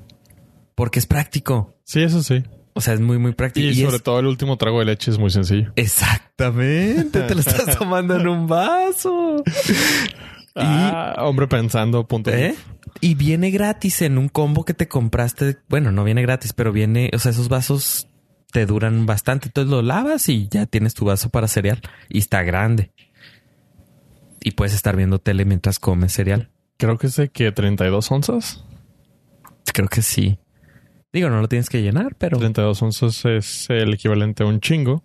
porque es práctico. Sí, eso sí. O sea, es muy, muy práctico. Y, Y sobre es- todo el último trago de leche es muy sencillo. Exactamente, te lo estás tomando en un vaso. Ah, hombre pensando, punto. ¿Eh? Y viene gratis en un combo que te compraste. Bueno, no viene gratis, pero viene, o sea, esos vasos te duran bastante. Entonces lo lavas y ya tienes tu vaso para cereal. Y está grande. Y puedes estar viendo tele mientras comes cereal. Creo que es de que 32 onzas. Creo que sí. Digo, no lo tienes que llenar, pero, 32 onzas es el equivalente a un chingo.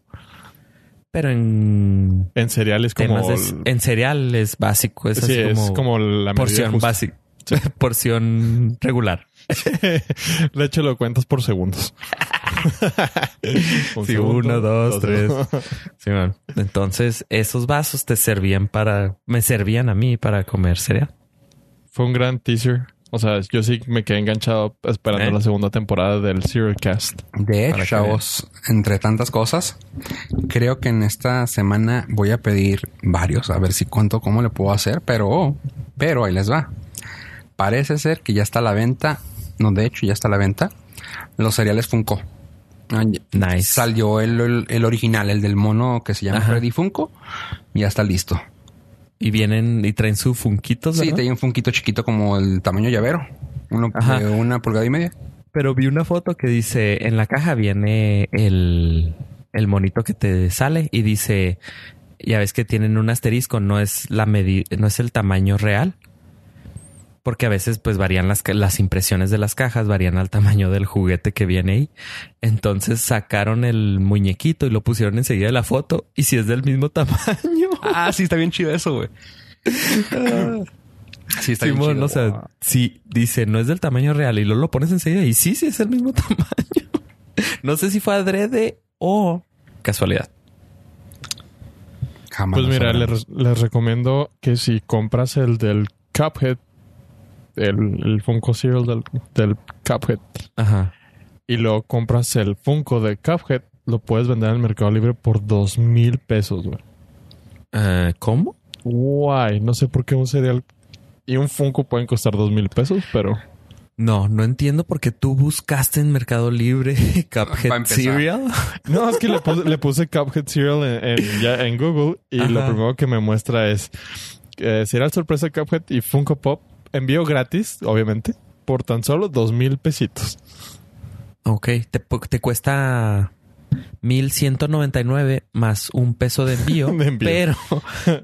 pero en En cereales como... temas de- en cereal es básico. Es sí, así es como, como la porción básica. porción regular. De hecho, lo cuentas por segundos. Un Sí, segundo, uno, dos, tres. Sí, man. Entonces, esos vasos te servían para, me servían a mí para comer cereal. Fue un gran teaser. O sea, yo sí me quedé enganchado esperando ¿Eh? la segunda temporada del Serial Cast. De hecho, chavos, entre tantas cosas, creo que en esta semana voy a pedir varios, a ver si cuánto, cómo le puedo hacer, pero, pero ahí les va. Parece ser que ya está a la venta, no, de hecho ya está a la venta, los cereales Funko. Ah, Nice. Salió el, el- el original, el del mono que se llama Ajá. Freddy Funko, y ya está listo. Y vienen y traen su funquitos, Sí, tenía un funquito chiquito como el tamaño llavero, uno de una pulgada y media. Pero vi una foto que dice, en la caja viene el, el monito que te sale y dice, ya ves que tienen un asterisco, no es la medida, no es el tamaño real. Porque a veces pues varían las, las impresiones de las cajas, varían al tamaño del juguete que viene ahí. Entonces sacaron el muñequito y lo pusieron enseguida de la foto. Y si es del mismo tamaño. Ah, sí, está bien chido eso, güey. sí, está bien chido. o sea, sí, dice, no es del tamaño real y luego lo pones enseguida y sí, sí es el mismo tamaño. no sé si fue adrede o casualidad. Jamás Pues mira, les recomiendo que si compras el del Cuphead, el, el Funko Cereal del, del Cuphead, Ajá. y luego compras el Funko de Cuphead, lo puedes vender en el Mercado Libre por dos mil pesos, güey. Eh, ¿Cómo? Guay, no sé por qué un cereal y un Funko pueden costar dos mil pesos, pero No, no entiendo por qué tú buscaste en Mercado Libre Cuphead. Cereal. no es que le puse, le puse Cuphead Cereal en, en- ya en Google y Ajá. lo primero que me muestra es eh, cereal sorpresa Cuphead y Funko Pop envío gratis, obviamente, por tan solo dos mil pesitos. Ok, te, te cuesta 1199 más un peso de envío, De envío. pero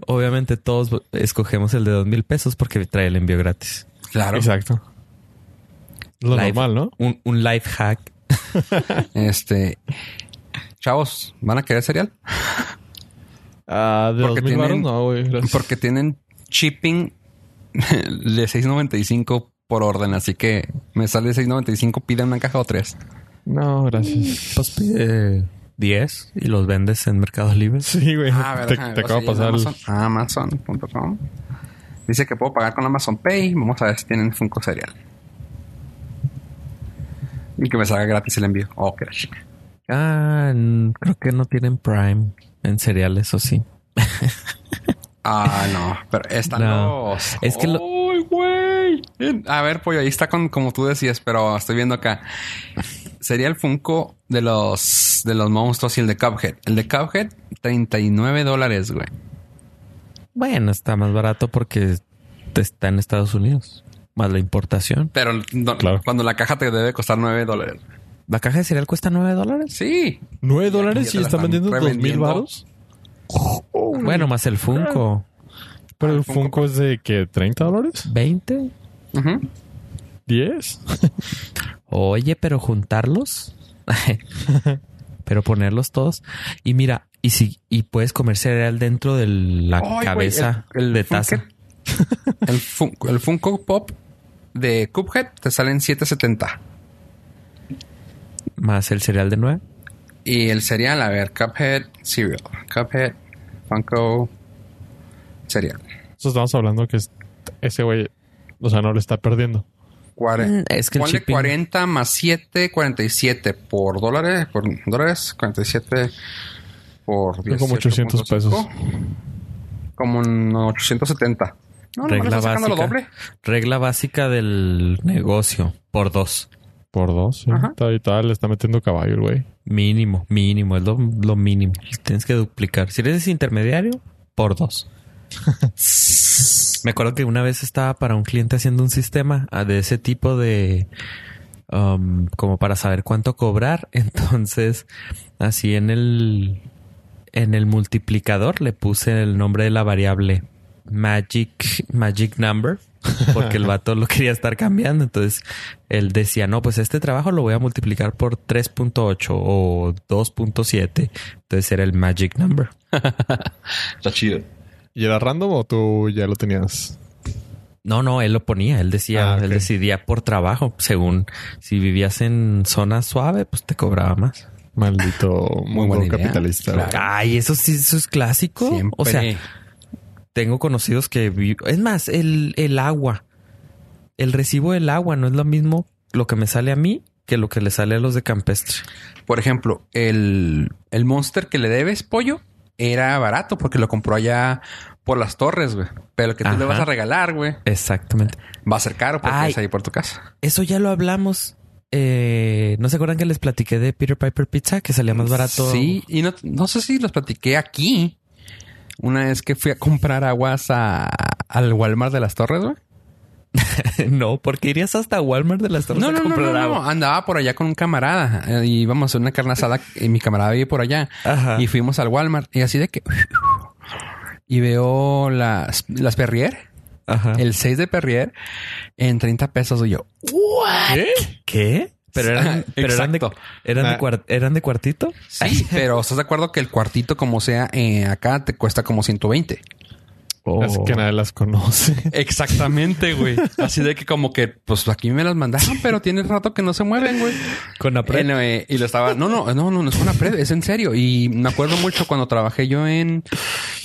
obviamente todos escogemos el de dos mil pesos porque trae el envío gratis. Claro. Exacto. Lo normal, ¿no? Un, un life hack este, chavos, ¿van a querer cereal? Ah, de Porque tienen- no, gracias. Porque tienen shipping de 6.95 por orden, así que me sale 6.95, pide una caja o tres. No, gracias. Pues pide 10 y los vendes en Mercado Libre. Sí, güey. Ah, ver, te, acabo de pasar. el- Amazon, Amazon.com. Dice que puedo pagar con Amazon Pay. Vamos a ver si tienen Funko Cereal. Y que me salga gratis el envío. Oh, qué la chica. Ah, creo que no tienen Prime en cereales, o sí. Ah, no. Pero están No. los... Es que lo- ¡Ay, güey! A ver, pollo, ahí está con como tú decías, pero estoy viendo acá. Sería el Funko de los de los monstruos y el de Cuphead. El de Cuphead, 39 dólares, güey. Bueno, está más barato porque está en Estados Unidos. Más la importación. Pero no- Claro. cuando la caja te debe costar 9 dólares. ¿La caja de cereal cuesta 9 dólares? Sí. ¿Nueve Ya dólares te y la están vendiendo dos mil revendiendo. Bueno, más el Funko. Pero Ah, el Funko Funko es de que 30 dólares, ¿20? Ujú. 10. Oye, pero juntarlos. pero ponerlos todos. Y mira, y si y puedes comer cereal dentro de la cabeza el- el de taza. El, Fun- el Funko Pop de Cuphead te salen 7.70. Más el cereal de 9. Y el cereal, a ver, Cuphead Cereal. Cuphead Funko Cereal. Eso estamos hablando que es- ese güey, o sea, no le está perdiendo. Cuare- Mm, es que ponle shipping- 40 más 7, 47 por dólares, por dólares, 47 por 10. como 800 pesos. Como un 870. No, no, regla lo básica. doble. Regla básica del negocio. Por dos. Por dos, sí. Ajá. Está- Y tal, le está metiendo caballo el güey. Mínimo, mínimo. Es lo, lo mínimo. Tienes que duplicar. Si eres intermediario, por dos. Me acuerdo que una vez estaba para un cliente haciendo un sistema ah, de ese tipo de... um, como para saber cuánto cobrar. Entonces, así en el... En el multiplicador le puse el nombre de la variable Magic, Magic Number. Porque el vato lo quería estar cambiando. Entonces él decía, no, pues este trabajo lo voy a multiplicar por 3.8 o 2.7. Entonces era el Magic Number. Está chido. ¿Y era random o tú ya lo tenías? No, no, él lo ponía. Él decía, Ah, él decidía por trabajo. Según si vivías en zona suave, pues te cobraba más. Maldito Muy mundo capitalista. Claro. Ay, eso sí, eso es clásico. Siempre. O sea, tengo conocidos que es más, el, el agua, el recibo del agua no es lo mismo lo que me sale a mí que lo que le sale a los de campestre. Por ejemplo, el, el monster que le debes, pollo, era barato porque lo compró allá por las torres, güey. Pero que tú le vas a regalar, güey, Exactamente. va a ser caro porque Ay. es ahí por tu casa. Eso ya lo hablamos. Eh, ¿No se acuerdan que les platiqué de Peter Piper Pizza que salía más barato? Sí, y no, no sé si los platiqué aquí. Una vez que fui a comprar aguas a, al Walmart de las Torres, güey. no, porque irías hasta Walmart de las Torres No, a no, no, comprar no, no. agua. Andaba por allá con un camarada eh, y íbamos a hacer una carne asada y mi camarada vive por allá. Ajá. Y fuimos al Walmart y así de que... Y veo las, las Perrier, Ajá. el 6 de Perrier en 30 pesos y yo. ¿Qué? ¿Qué? Pero eran, pero eran de, Exacto. eran, de Ah. cuar- eran de cuartito. Sí, pero ¿estás de acuerdo que el cuartito como sea eh, acá te cuesta como 120? Es Oh. que nadie las conoce. Exactamente, güey. Así de que como que, pues aquí me las mandaron, pero tiene rato que no se mueven, güey. Con la Anyway, y lo estaba, no, no, no, no, no es una pre, es en serio. Y me acuerdo mucho cuando trabajé yo en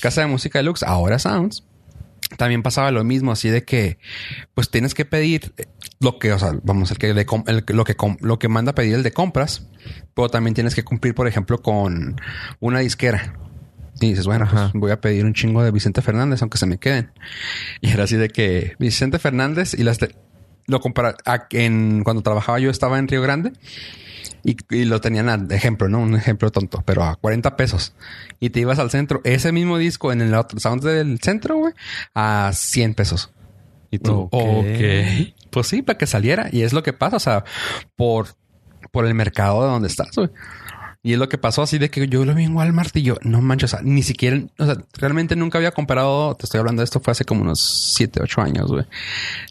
Casa de Música Deluxe, ahora Sounds, también pasaba lo mismo, así de que, pues tienes que pedir lo que, o sea, vamos, el que, el que- lo que, lo que manda pedir el de compras, pero también tienes que cumplir, por ejemplo, con una disquera. Y dices, bueno, pues voy a pedir un chingo de Vicente Fernández, aunque se me queden. Y era así de que Vicente Fernández y las de- lo compara a- en cuando trabajaba yo estaba en Río Grande y, y lo tenían a ejemplo, ¿no? Un ejemplo tonto, pero a 40 pesos. Y te ibas al centro, ese mismo disco en el otro sound del centro, güey, a 100 pesos. Y tú, Ok. ok. Pues sí, para que saliera. Y es lo que pasa, o sea, por, por el mercado de donde estás, güey. Y es lo que pasó así de que yo lo vi en Walmart y yo, no manches, o sea, ni siquiera, o sea, realmente nunca había comprado, te estoy hablando de esto, fue hace como unos 7, 8 años, güey.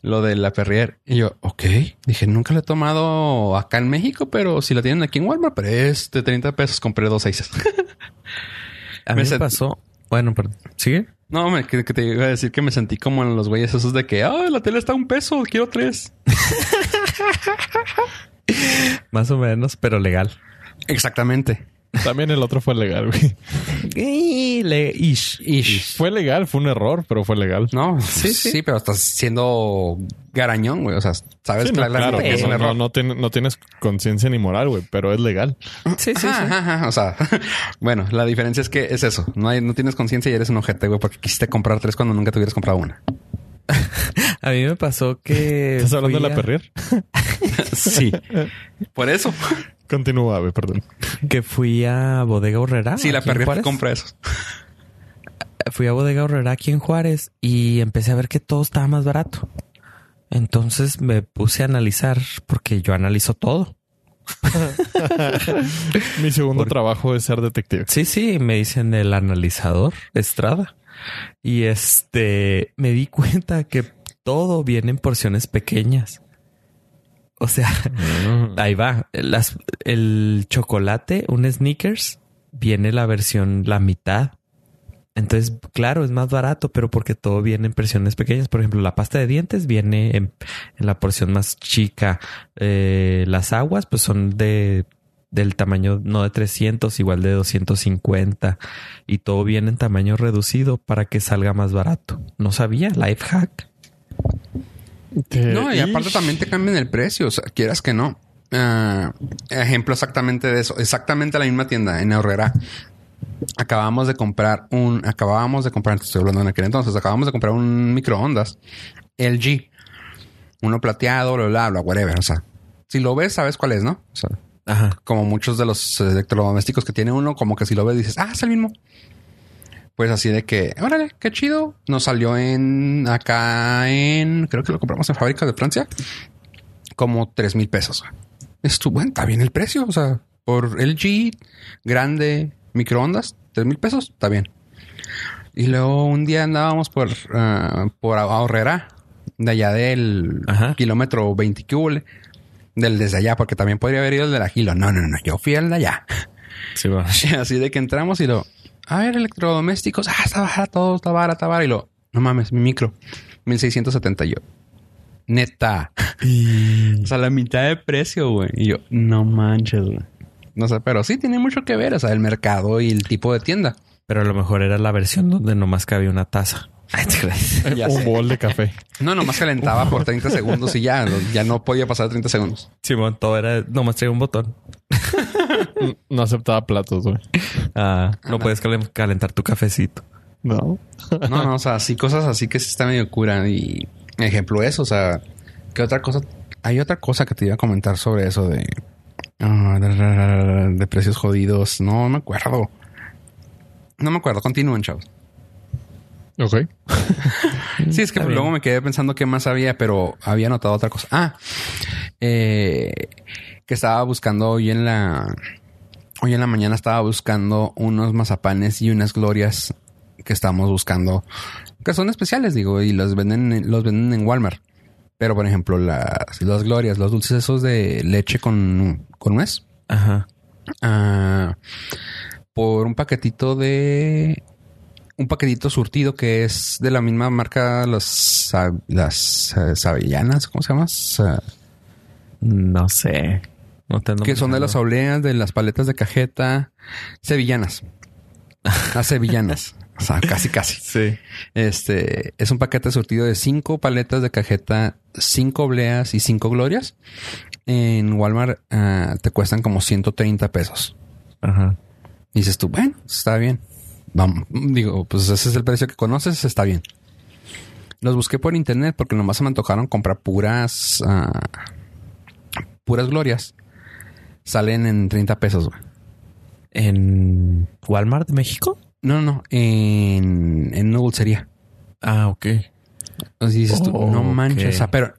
Lo de la Perrier. Y yo, ok, dije, nunca lo he tomado acá en México, pero si la tienen aquí en Walmart, pero es de 30 pesos, compré dos seis. A mí me sent- pasó. Bueno, perdón. ¿Sigue? No, me, que, que te iba a decir que me sentí como en los güeyes esos de que, ah, la tele está a un peso, quiero tres. Más o menos, pero legal. Exactamente. También el otro fue legal, güey. Y le ish. Ish. Fue legal, fue un error, pero fue legal. No, Sí, sí, sí. pero estás siendo garañón, güey. O sea, sabes Sí, no, claramente claro, que es no, un error. no, no tien- no tienes conciencia ni moral, güey, pero es legal. Sí, sí, Ajá, sí. ajá, ajá. O sea, bueno, la diferencia es que es eso. No hay, no tienes conciencia y eres un ojete, güey, porque quisiste comprar tres cuando nunca te hubieras comprado una. A mí me pasó que. ¿Estás hablando de la a- perrier? Sí. Por eso. Continúa, güey, perdón. Que fui a Bodega Horrera. Sí, la Juárez. compra eso. Fui a Bodega Horrera aquí en Juárez y empecé a ver que todo estaba más barato. Entonces me puse a analizar porque yo analizo todo. Mi segundo Por- trabajo es ser detective. Sí, sí, me dicen el analizador Estrada. Y este, me di cuenta que todo viene en porciones pequeñas. O sea, ahí va. Las, el chocolate, un sneakers, viene la versión la mitad. Entonces, claro, es más barato, pero porque todo viene en porciones pequeñas. Por ejemplo, la pasta de dientes viene en, en la porción más chica. Eh, las aguas, pues son de del tamaño no de 300, igual de 250 y todo viene en tamaño reducido para que salga más barato. No sabía, life hack. No, y aparte Ish. también te cambian el precio. O sea, quieras que no. Ah, ejemplo exactamente de eso. Exactamente la misma tienda en Aurrera. Acabamos de comprar un... Acabábamos de comprar... Estoy hablando en aquel entonces. Acabamos de comprar un microondas. LG. Uno plateado, bla, bla, bla, whatever. O sea, si lo ves, sabes cuál es, ¿no? O sea, Ajá. como muchos de los electrodomésticos que tiene uno, como que si lo ves dices, ah, es el mismo. Pues así de que, órale, qué chido. Nos salió en acá en, creo que lo compramos en fábrica de Francia, como tres mil pesos. Es tu bueno, está bien el precio. O sea, por LG, grande, microondas, tres mil pesos, está bien. Y luego un día andábamos por, ah, por Ahorrera, de allá del Ajá. kilómetro 20 que del desde allá, porque también podría haber ido el de la Gilo. No, no, no, yo fui al de allá. Sí, va. Así de que entramos y lo, a ver, electrodomésticos, ah, está barato, está barato, está barato. Y lo, no mames, mi micro, 1670 y yo. Neta. O sea, la mitad de precio, güey. Y yo, no manches, güey. No sé, pero sí tiene mucho que ver, o sea, el mercado y el tipo de tienda. Pero a lo mejor era la versión donde nomás cabía una taza. Un bol de café. No, nomás calentaba por 30 segundos y ya, ya no podía pasar 30 segundos. Simón, todo era nomás traía un botón. No aceptaba platos, güey. Ah, no puedes calen- calentar tu cafecito. No. No, no, o sea, sí, cosas así que sí está medio cura. Y ejemplo eso, o sea, ¿qué otra cosa? Hay otra cosa que te iba a comentar sobre eso de, ah, de, de precios jodidos. No me acuerdo. No me acuerdo. Continúen, chavos. Ok. Sí, es que Está luego bien. me quedé pensando qué más había, pero había notado otra cosa. Ah, eh, que estaba buscando hoy en la... Hoy en la mañana estaba buscando unos mazapanes y unas glorias que estamos buscando, que son especiales, digo, y los venden, en- los venden en Walmart. Pero, por ejemplo, las, las glorias, los dulces esos de leche con, con nuez, Ajá. ah, por un paquetito de un paquetito surtido que es de la misma marca las las eh, ¿cómo se llama? Sa- No sé. No te que son de las obleas, de las paletas de cajeta sevillanas. Las sevillanas. o sea, casi casi. Sí. Este es un paquete surtido de cinco paletas de cajeta, cinco obleas y cinco glorias. En Walmart ah, te cuestan como 130 pesos. Ajá. Y dices tú, bueno, está bien. Vamos, digo, pues ese es el precio que conoces, está bien. Los busqué por internet porque nomás se me antojaron comprar puras, ah, puras glorias. Salen en 30 pesos. güey. ¿En Walmart de México? No, no, no, en, en una dulcería. Ah, ok. Así dices tú, no manches, ok. o sea, pero,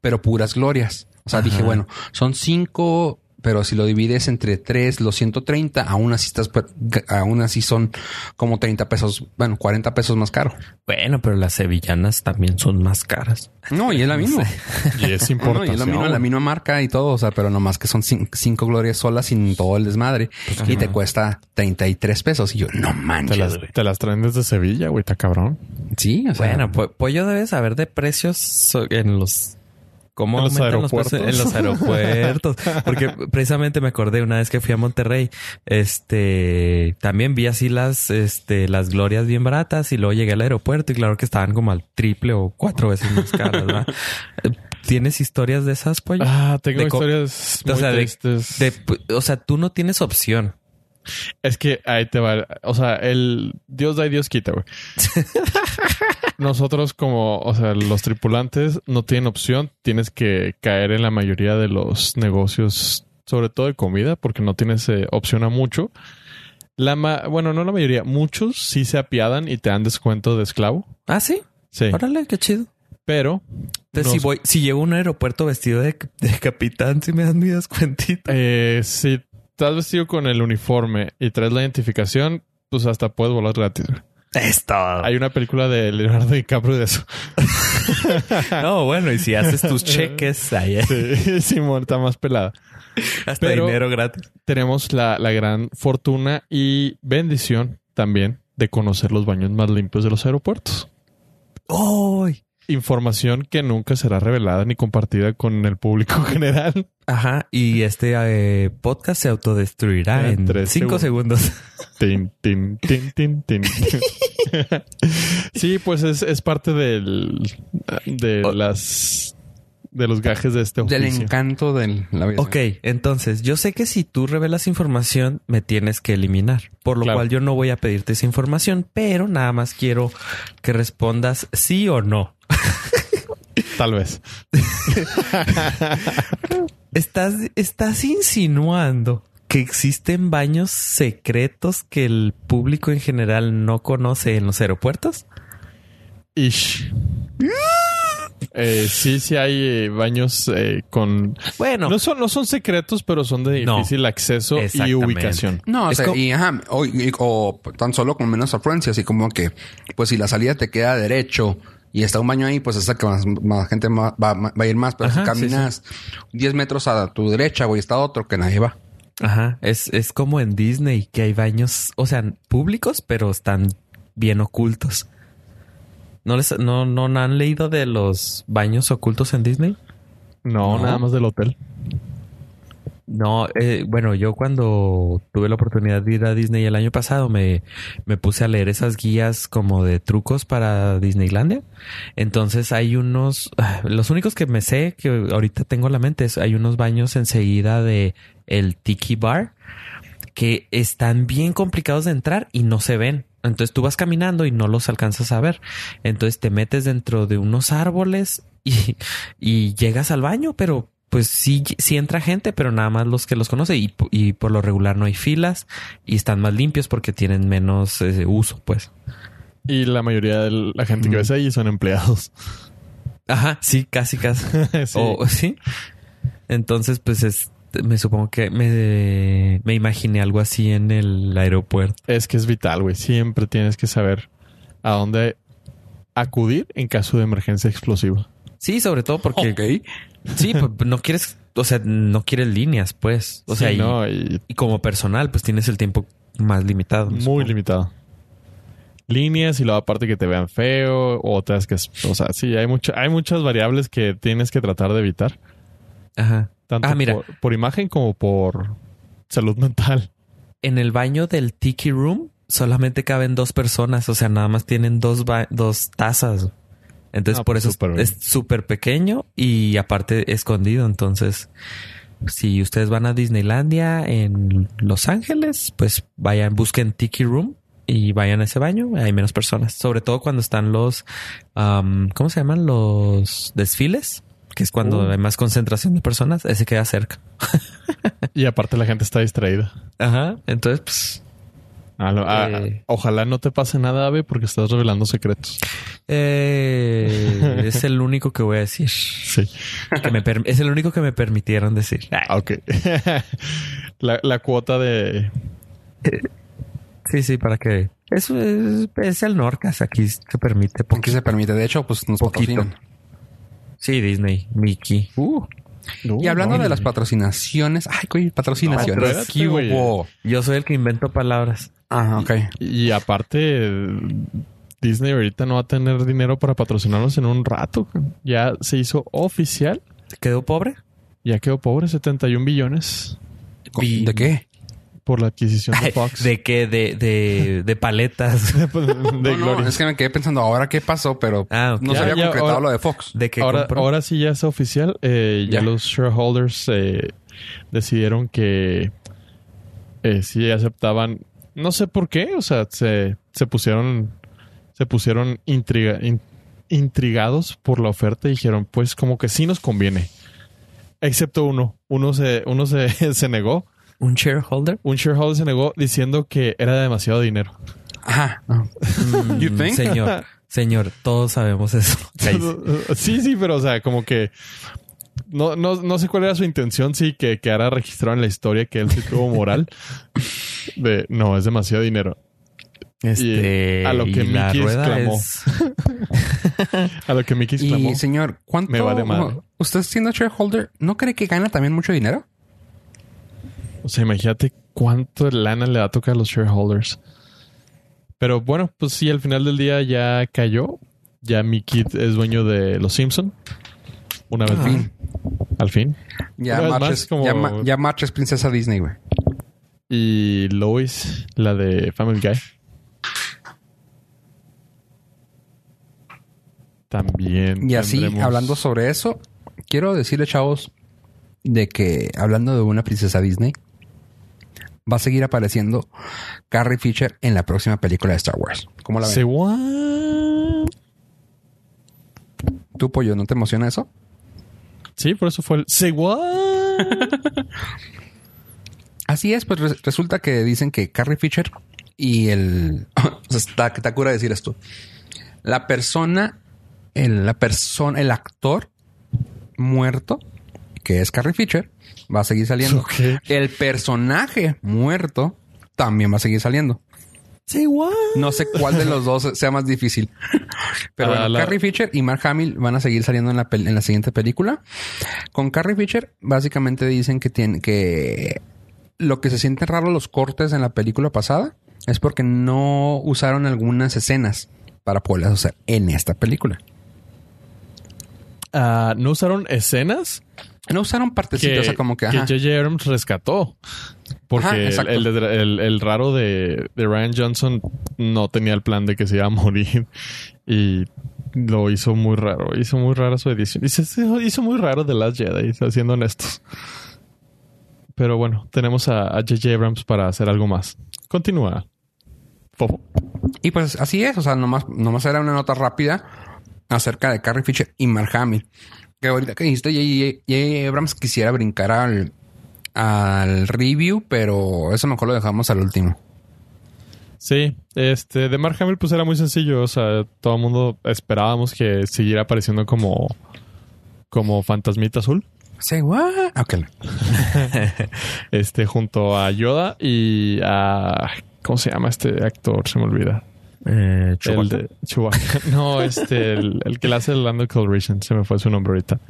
pero puras glorias. O sea, dije, bueno, son cinco pero si lo divides entre tres, los 130, aún así estás, aún así son como 30 pesos, bueno, 40 pesos más caro. Bueno, pero las sevillanas también son más caras. No, y es la misma. Y es importante. y es la misma, la misma marca y todo, o sea, pero nomás que son cinco, glorias solas sin todo el desmadre y te cuesta 33 pesos. Y yo, no manches. Te las, te las traen desde Sevilla, güey, está cabrón. Sí, o sea. Bueno, pues, pollo debe saber de precios en los cómo en los aeropuertos. en los aeropuertos. Porque precisamente me acordé una vez que fui a Monterrey, este, también vi así las, este, las glorias bien baratas y luego llegué al aeropuerto y claro que estaban como al triple o cuatro veces más caras, ¿verdad? ¿Tienes historias de esas, pollo? Ah, tengo historias muy o sea, tristes. o sea, tú no tienes opción. Es que ahí te va. O sea, el Dios da y Dios quita, güey. Nosotros como, o sea, los tripulantes no tienen opción. Tienes que caer en la mayoría de los negocios, sobre todo de comida, porque no tienes eh, opción a mucho. La bueno, no la mayoría, muchos sí se apiadan y te dan descuento de esclavo. Ah, sí. Sí. Órale, qué chido. Pero entonces, si voy, si llego a un aeropuerto vestido de, capitán, si me dan mi descuentito. Eh, sí, estás vestido con el uniforme y traes la identificación, pues hasta puedes volar gratis. Esto. Hay una película de Leonardo DiCaprio de eso. no, bueno, y si haces tus cheques ahí. Sí, Simón está más pelada. Hasta dinero gratis. Tenemos la, la gran fortuna y bendición también de conocer los baños más limpios de los aeropuertos. ¡Ay! Información que nunca será revelada ni compartida con el público general. Ajá, y este eh, podcast se autodestruirá en, cinco segundos. Tin, tin, tin, tin, tin. sí, pues es, es parte del de las de los gajes de este oficio. Del encanto de la vida. Ok, entonces yo sé que si tú revelas información me tienes que eliminar, por lo cual yo no voy a pedirte esa información, pero nada más quiero que respondas sí o no. Tal vez. estás, estás insinuando que existen baños secretos que el público en general no conoce en los aeropuertos? Ish. Eh, sí, sí hay eh, baños eh, con... Bueno. No son, no son secretos, pero son de difícil acceso y ubicación. No, o, sea, y, ajá, o, tan solo con menos afluencia, así como que, pues si la salida te queda derecho y está un baño ahí, pues es que más, gente va, a ir más. Pero si caminas 10 metros a tu derecha, güey, está otro que nadie va. Ajá, es, es como en Disney, que hay baños, o sea, públicos, pero están bien ocultos. ¿No, les, no, no han leído de los baños ocultos en Disney? No, nada más del hotel. No, eh, bueno, yo cuando tuve la oportunidad de ir a Disney el año pasado me, me puse a leer esas guías como de trucos para Disneylandia. Entonces hay unos, los únicos que me sé que ahorita tengo en la mente es hay unos baños enseguida de el Tiki Bar que están bien complicados de entrar y no se ven. Entonces tú vas caminando y no los alcanzas a ver. Entonces te metes dentro de unos árboles y, y llegas al baño, pero pues sí, sí entra gente, pero nada más los que los conoce y, y por lo regular no hay filas y están más limpios porque tienen menos eh, uso, pues. Y la mayoría de la gente que ves ahí son empleados. Ajá, sí, casi, casi. sí. sí. Entonces, pues es, me supongo que me, me imaginé algo así en el aeropuerto. Es que es vital, güey. Siempre tienes que saber a dónde acudir en caso de emergencia explosiva. Sí, sobre todo porque Sí, pues no quieres, o sea, no quieres líneas, pues. O sea, y, como personal, pues tienes el tiempo más limitado. Muy limitado. Líneas y luego aparte que te vean feo, otras que, o sea, sí, hay mucho, hay muchas variables que tienes que tratar de evitar. Ajá. Tanto ah, mira. Por, imagen como por salud mental. En el baño del Tiki Room solamente caben dos personas, o sea, nada más tienen dos, dos tazas. Entonces, ah, por pues eso es súper pequeño y aparte escondido. Entonces, si ustedes van a Disneylandia en Los Ángeles, pues vayan, busquen Tiki Room y vayan a ese baño. Hay menos personas, sobre todo cuando están los, ¿cómo se llaman? Los desfiles, que es cuando uh. hay más concentración de personas. Ese queda cerca. y aparte la gente está distraída. Ajá. Entonces, pues A lo- a- Eh. Ojalá no te pase nada, Ave, porque estás revelando secretos. Eh, es el único que voy a decir. Sí. Que me es el único que me permitieron decir. Ah, ok. la, la cuota de... Sí, sí, para que... Eso es, es el Norcas. Aquí se permite. ¿Por qué se permite? De hecho, pues nos Poquito. patrocinan. Sí, Disney, Mickey. Uh, Y hablando no, de las patrocinaciones, ay, güey, patrocinaciones. Yo soy el que invento palabras. Ah, ok. Y aparte, Disney ahorita no va a tener dinero para patrocinarnos en un rato. Ya se hizo oficial. ¿Quedó pobre? Ya quedó pobre, 71 billones Y- ¿De qué? Por la adquisición de Fox. ¿De qué? De, de, de paletas. de No, no, Gloria. es que me quedé pensando ahora qué pasó, pero Ah, no se había ya, concretado ahora- lo de Fox. ¿De qué ahora, compró? ahora sí ya es oficial. Eh, ya. Ya. los shareholders eh, decidieron que eh, sí aceptaban. No sé por qué. O sea, se, se pusieron. Se pusieron intriga- in- intrigados por la oferta y dijeron, pues como que sí nos conviene. Excepto uno. Uno se, uno se, se negó. ¿Un shareholder? Un shareholder se negó diciendo que era demasiado dinero. Ajá. You Mm, think? Señor, señor, todos sabemos eso. Sí, sí, pero o sea, como que no, no, no sé cuál era su intención, sí, que quedara registrado en la historia que él sí tuvo moral. De no, es demasiado dinero. Este, Y a lo que Mickey exclamó. es- A lo que Mickey exclamó. Y señor, ¿cuánto? Me vale madre. ¿Usted siendo shareholder, no cree que gana también mucho dinero? O sea, imagínate cuánto lana le va a tocar a los shareholders. Pero bueno, pues sí, al final del día ya cayó. Ya Mickey es dueño de los Simpson. Una vez Al más. fin. Al fin. Ya March más, es, como- ya, Ma- ya March es princesa Disney, güey. Y Lois, la de Family Guy. También. Y así, tendremos- hablando sobre eso, quiero decirle, chavos, de que hablando de una princesa Disney, va a seguir apareciendo Carrie Fisher en la próxima película de Star Wars. ¿Cómo la what? ¿Tú, pollo, no te emociona eso? Sí, por eso fue el. What? Así es, pues re- resulta que dicen que Carrie Fisher y el... está, está cura decir esto. La persona, el, la persona, el actor muerto, que es Carrie Fisher, va a seguir saliendo. El personaje muerto también va a seguir saliendo. Say what? No sé cuál de los dos sea más difícil. Pero Ah, bueno, la- Carrie Fisher y Mark Hamill van a seguir saliendo en la, en la siguiente película. Con Carrie Fisher, básicamente dicen que tiene que lo que se sienten raro los cortes en la película pasada es porque no usaron algunas escenas para poderlas usar en esta película. Ah, ¿No usaron escenas? No usaron partecitas, que o sea, como que, que ajá. J.J. Abrams rescató. Porque Ajá, el, el, el- el raro de, de Ryan Johnson no tenía el plan de que se iba a morir. Y lo hizo muy raro. Hizo muy rara su edición. Y se hizo muy raro The Last Jedi, siendo honestos. Pero bueno, tenemos a a J.J. Abrams para hacer algo más. Continúa. Fofo. Y pues así es, o sea, nomás, nomás era una nota rápida acerca de Carrie Fisher y Mark Hamill. Que ahorita que dijiste, J.J. Abrams quisiera brincar al, al review, pero eso mejor lo dejamos al último. Sí, este, de Mark Hamill pues era muy sencillo, o sea, todo el mundo esperábamos que siguiera apareciendo como como fantasmita azul, Say what? Ok. este, junto a Yoda y a ¿cómo se llama este actor? Se me olvida. Eh, El Chewbacca. de Chewbacca. No, este, el, el que le hace el Lando Calrissian, se me fue su nombre ahorita.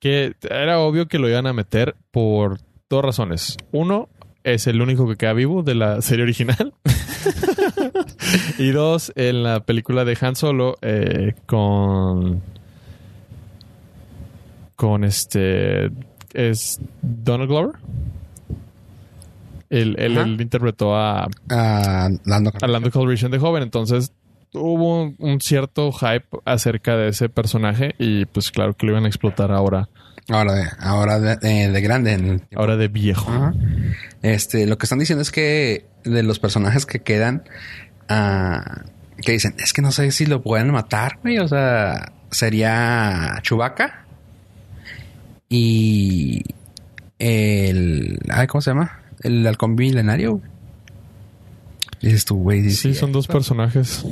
Que era obvio que lo iban a meter por dos razones. Uno, es el único que queda vivo de la serie original. y dos, en la película de Han Solo eh, con con este es Donald Glover. Él, él, interpretó a, Ah, Lando a Lando Calrissian de joven. Entonces hubo un, un cierto hype acerca de ese personaje y pues claro que lo iban a explotar ahora, Ahora de, ahora de, de- de grande. en el ahora de viejo. Ajá. Este, lo que están diciendo es que de los personajes que quedan, ah, que dicen, es que no sé si lo pueden matar, güey. O sea, sería Chewbacca y el, ay, ¿cómo se llama? El halcón milenario. Dices tú, güey. Sí, son dos personajes.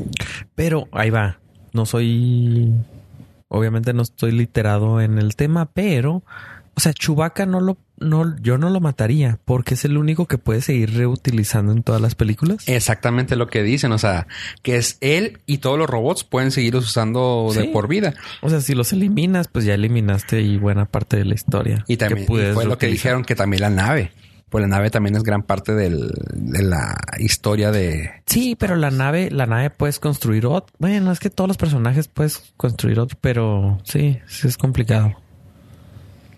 Pero ahí va. No soy. Obviamente no estoy literado en el tema, pero. O sea, Chubaca no lo. No, yo no lo mataría porque es el único que puede seguir reutilizando en todas las películas. Exactamente lo que dicen, o sea, que es él y todos los robots pueden seguir usando de por vida. O sea, si los eliminas, pues ya eliminaste y buena parte de la historia. Y también y fue lo que dijeron que también la nave. Pues la nave también es gran parte del, de la historia de... Sí, pero la nave, la nave puedes construir otro. Bueno, es que todos los personajes puedes construir otro, pero sí, sí es complicado.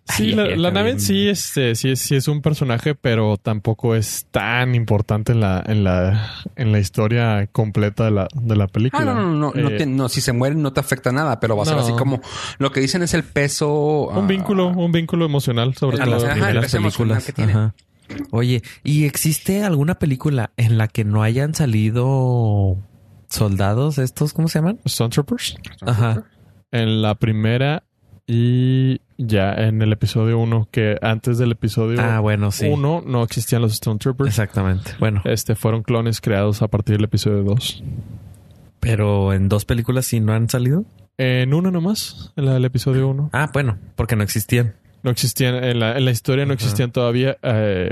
Sí, Ay, la, nave en sí, este, sí, es, sí es un personaje, pero tampoco es tan importante en la, en la, en la historia completa de la, de la película. Ah, no, no, no, no, Eh, te- no, si se mueren no te afecta nada, pero va a ser No. así como... Lo que dicen es el peso... un ah, vínculo, un vínculo emocional, sobre todo. Ajá, el primeras peso emocional películas. que tiene. Ajá. Oye, ¿y existe alguna película en la que no hayan salido soldados estos, ¿cómo se llaman? Stormtroopers. Ajá. En la primera y ya en el episodio 1, que antes del episodio Ah, bueno, sí. 1 no existían los Stormtroopers. Exactamente. Bueno, Este fueron clones creados a partir del episodio 2. pero en dos películas sí no han salido. En una nomás, en la del episodio 1. Ah, bueno, porque no existían. No existían, en la, en la historia no existían todavía. eh,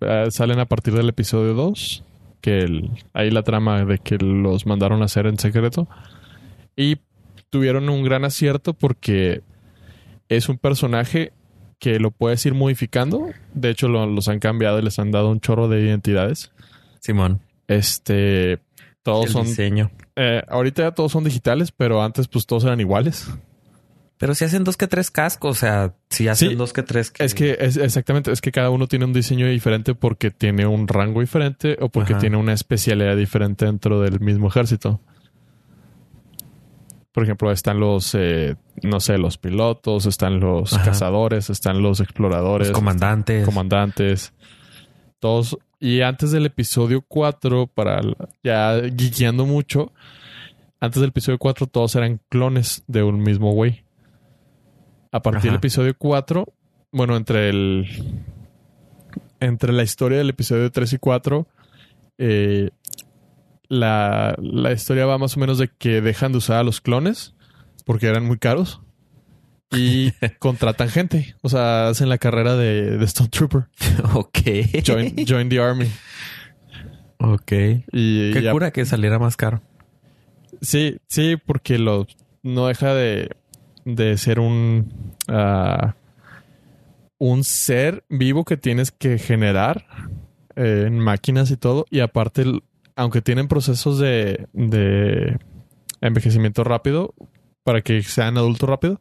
eh, salen a partir del episodio 2. Que el- ahí la trama de que los mandaron a hacer en secreto. Y tuvieron un gran acierto porque es un personaje que lo puedes ir modificando. De hecho, lo- los han cambiado y les han dado un chorro de identidades. Simón. Este. Todos el son. diseño. eh, ahorita ya todos son digitales, pero antes, pues todos eran iguales. Pero si hacen dos que tres cascos, o sea, si hacen Sí. dos que tres. Es que es exactamente, es que cada uno tiene un diseño diferente porque tiene un rango diferente o porque Ajá. tiene una especialidad diferente dentro del mismo ejército. Por ejemplo, están los, eh, no sé, los pilotos, están los Ajá. cazadores, están los exploradores, los comandantes. comandantes, todos. Y antes del episodio 4, para ya guiando mucho, antes del episodio 4 todos eran clones de un mismo güey. A partir del episodio 4, bueno, entre el entre la historia del episodio 3 y 4, eh, la, la historia va más o menos de que dejan de usar a los clones porque eran muy caros y contratan gente. O sea, hacen la carrera de, de Stone Trooper. ok. Join, join the Army. ok. Y Qué cura que saliera más caro. Sí, sí, porque lo no deja de, de ser un ah, un ser vivo que tienes que generar eh, en máquinas y todo. Y aparte, aunque tienen procesos de, de envejecimiento rápido para que sean adultos rápido,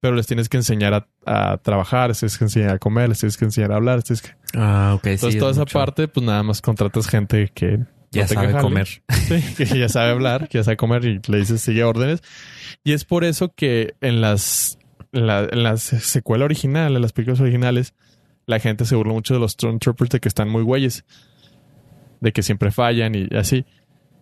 pero les tienes que enseñar a, a trabajar, les tienes que enseñar a comer, les tienes que enseñar a hablar, les tienes que... Ah, ok. Entonces, sí, toda es esa mucho. parte, pues nada más contratas gente que Ya no sabe comer. Sí, que ya sabe hablar, que ya sabe comer y le dices sigue órdenes. Y es por eso que en las, en la, en la se- secuela original, en las películas originales, la gente se burló mucho de los Stormtroopers de que están muy güeyes. De que siempre fallan y así.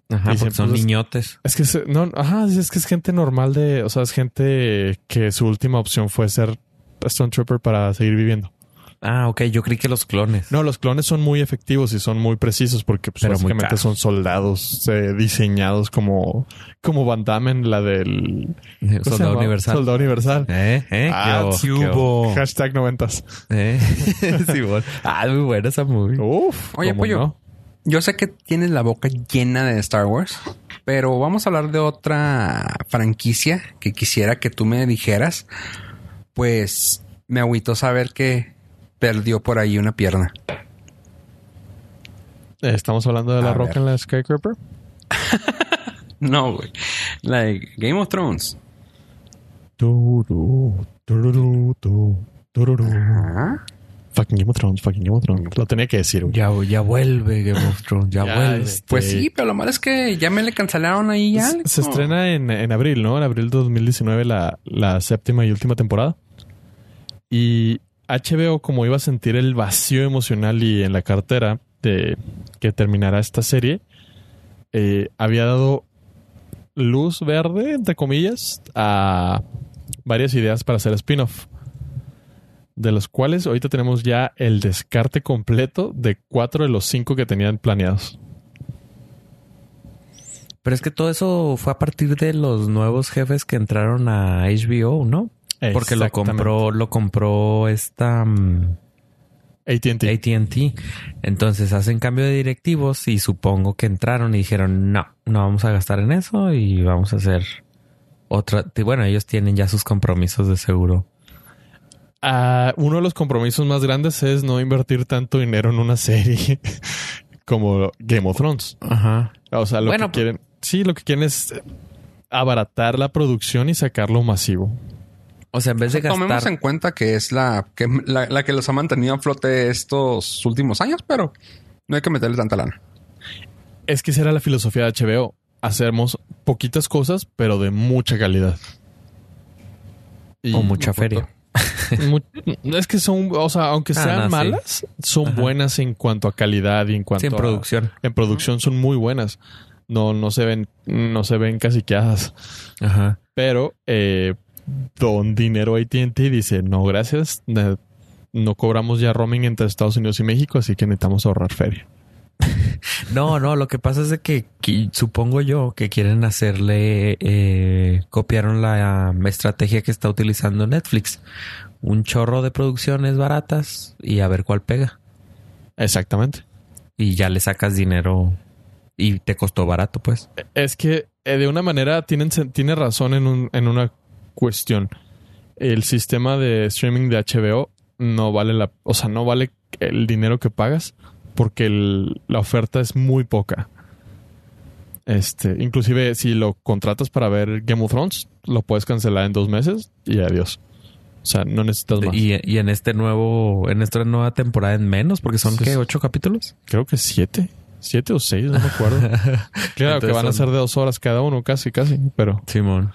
Ajá, Y porque siempre son es- niñotes. Es que se- no, ajá, es que es gente normal de, o sea, es gente que su última opción fue ser Stormtrooper para seguir viviendo. Ah, ok. Yo creí que los clones. No, los clones son muy efectivos y son muy precisos porque pues, Pero básicamente son soldados eh, diseñados como, como Van Damme en la del ¿cómo se Soldado universal. Soldado universal. Eh, eh. Ah, qué hubo. bo- Hashtag noventas. Eh. Sí, bueno. Ah, muy buena esa movie. Uf. Oye, ¿cómo pollo. no? Yo sé que tienes la boca llena de Star Wars, pero vamos a hablar de otra franquicia que quisiera que tú me dijeras. Pues me agüitó saber que perdió por ahí una pierna. Estamos hablando de la A roca ver. en la Skycraper. No, güey. La de Game of Thrones. Turu, tururu, tu, tururu. Ah, Fucking Game of Thrones, fucking Game of Thrones. Lo tenía que decir, güey. Ya, ya vuelve Game of Thrones. Ya, Ya, vuelve. este, Pues sí, pero lo malo es que ya me le cancelaron ahí ya. Se- Se estrena en, en abril, ¿no? En abril de 2019 la, la séptima y última temporada. Y HBO, como iba a sentir el vacío emocional y en la cartera de que terminara esta serie, eh, había dado luz verde, entre comillas, a varias ideas para hacer spin-off. De los cuales ahorita tenemos ya el descarte completo de cuatro de los cinco que tenían planeados. Pero es que todo eso fue a partir de los nuevos jefes que entraron a HBO, ¿no? Porque lo compró, lo compró esta mm, AT&T. AT&T. Entonces hacen cambio de directivos y supongo que entraron y dijeron, no, no vamos a gastar en eso y vamos a hacer otra. Bueno, ellos tienen ya sus compromisos de seguro. Ah, uno de los compromisos más grandes es no invertir tanto dinero en una serie como Game of Thrones. Ajá. O sea, lo que quieren, sí, lo que quieren es abaratar la producción y sacarlo masivo. O sea, en vez de gastar... Tomemos en cuenta que es la que, la, que los ha mantenido a flote estos últimos años, pero no hay que meterle tanta lana. Es que esa era la filosofía de HBO. Hacemos poquitas cosas, pero de mucha calidad. o mucha feria. es que son, o sea, aunque ah, sean malas, son buenas en cuanto a calidad y en cuanto en a producción. En producción son muy buenas. No, no se ven, no se ven casi Ajá. Pero eh, don dinero AT&T dice, no, gracias, no cobramos ya roaming entre Estados Unidos y México, así que necesitamos ahorrar feria. no, no, lo que pasa es de que, supongo yo que quieren hacerle, eh, copiaron la estrategia que está utilizando Netflix. Un chorro de producciones baratas y a ver cuál pega. Exactamente. Y ya le sacas dinero y te costó barato, pues. Es que eh, de una manera tienen, tiene razón en, un, en una cuestión. El sistema de streaming de HBO no vale la, o sea, no vale el dinero que pagas porque la oferta es muy poca. Este, inclusive si lo contratas para ver Game of Thrones, lo puedes cancelar en dos meses y adiós. O sea, no necesitas más. Y, en este nuevo, en esta nueva temporada en menos, porque son ¿qué? ¿Ocho capítulos? Creo que siete. Siete o seis, no me acuerdo. claro que van a ser de dos horas cada uno, casi, casi, pero. Simón.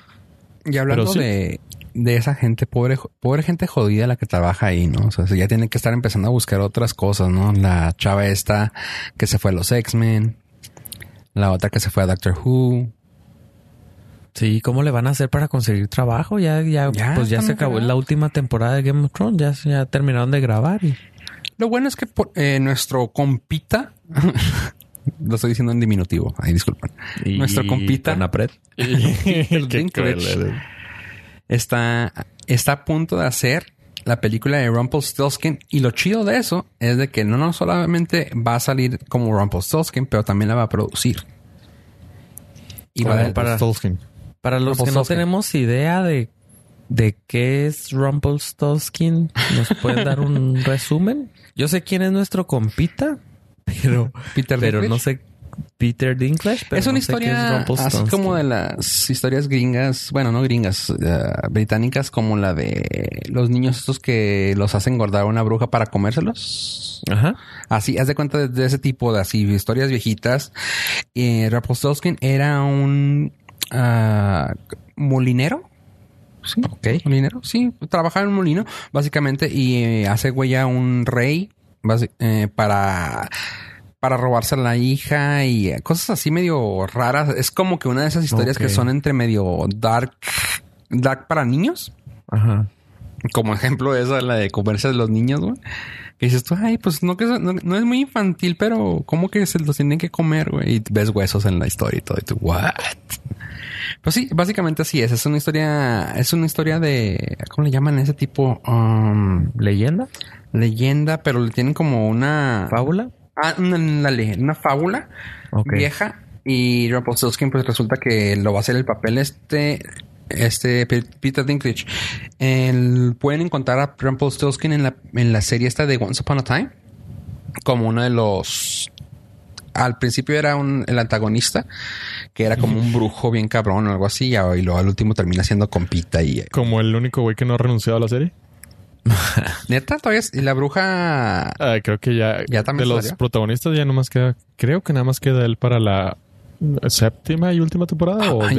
Y hablando de, esa gente, pobre, pobre gente jodida la que trabaja ahí, ¿no? O sea, ya tiene que estar empezando a buscar otras cosas, ¿no? La chava esta que se fue a los X-Men, la otra que se fue a Doctor Who. Sí, ¿cómo le van a hacer para conseguir trabajo? Ya, ya, pues ya se acabó la última temporada de Game of Thrones, ya, ya terminaron de grabar. Y... Lo bueno es que eh, nuestro compita Lo estoy diciendo en diminutivo. Ahí disculpan. Nuestro compita. está, está a punto de hacer la película de Rumpelstiltskin. Y lo chido de eso es de que no, no solamente va a salir como Rumpelstiltskin, pero también la va a producir. Y va a para, para los que no tenemos idea de, de qué es Rumpelstiltskin, ¿nos pueden dar un resumen? Yo sé quién es nuestro compita, pero, Peter pero no sé Peter Dinklage. es una historia así como de las historias gringas, bueno, no gringas, eh, británicas, como la de los niños estos que los hacen engordar a una bruja para comérselos. Ajá. Así, haz de cuenta de, ese tipo de así historias viejitas. Eh, era un uh, molinero. Sí, ok. Molinero, sí, trabajaba en un molino, básicamente, y eh, hace huella un rey eh, para para robarse a la hija y cosas así medio raras. Es como que una de esas historias que son entre medio dark, dark para niños. Ajá. Como ejemplo esa, la de comerse de los niños, güey. Que dices tú, ay, pues no, que no, es muy infantil, pero ¿cómo que se los tienen que comer, güey? Y ves huesos en la historia y todo. Y tú, what? Pues sí, básicamente así es. Es una historia, es una historia de, ¿cómo le llaman ese tipo? Um, ¿Leyenda? Leyenda, pero le tienen como una... ¿Fábula? Ah, una, una, fábula vieja. Y Rumpelstiltskin pues resulta que lo va a hacer el papel este... Este Peter Dinklage. pueden encontrar a Rumpelstiltskin en la, en la serie esta de Once Upon a Time. Como uno de los... Al principio era un, el antagonista que era como un brujo bien cabrón o algo así, y luego al último termina siendo compita y... Como el único güey que no ha renunciado a la serie. Neta, todavía y la bruja. Ah, creo que ya, ya de los protagonistas ya nomás queda. Creo que nada más queda él para la séptima y última temporada o ah,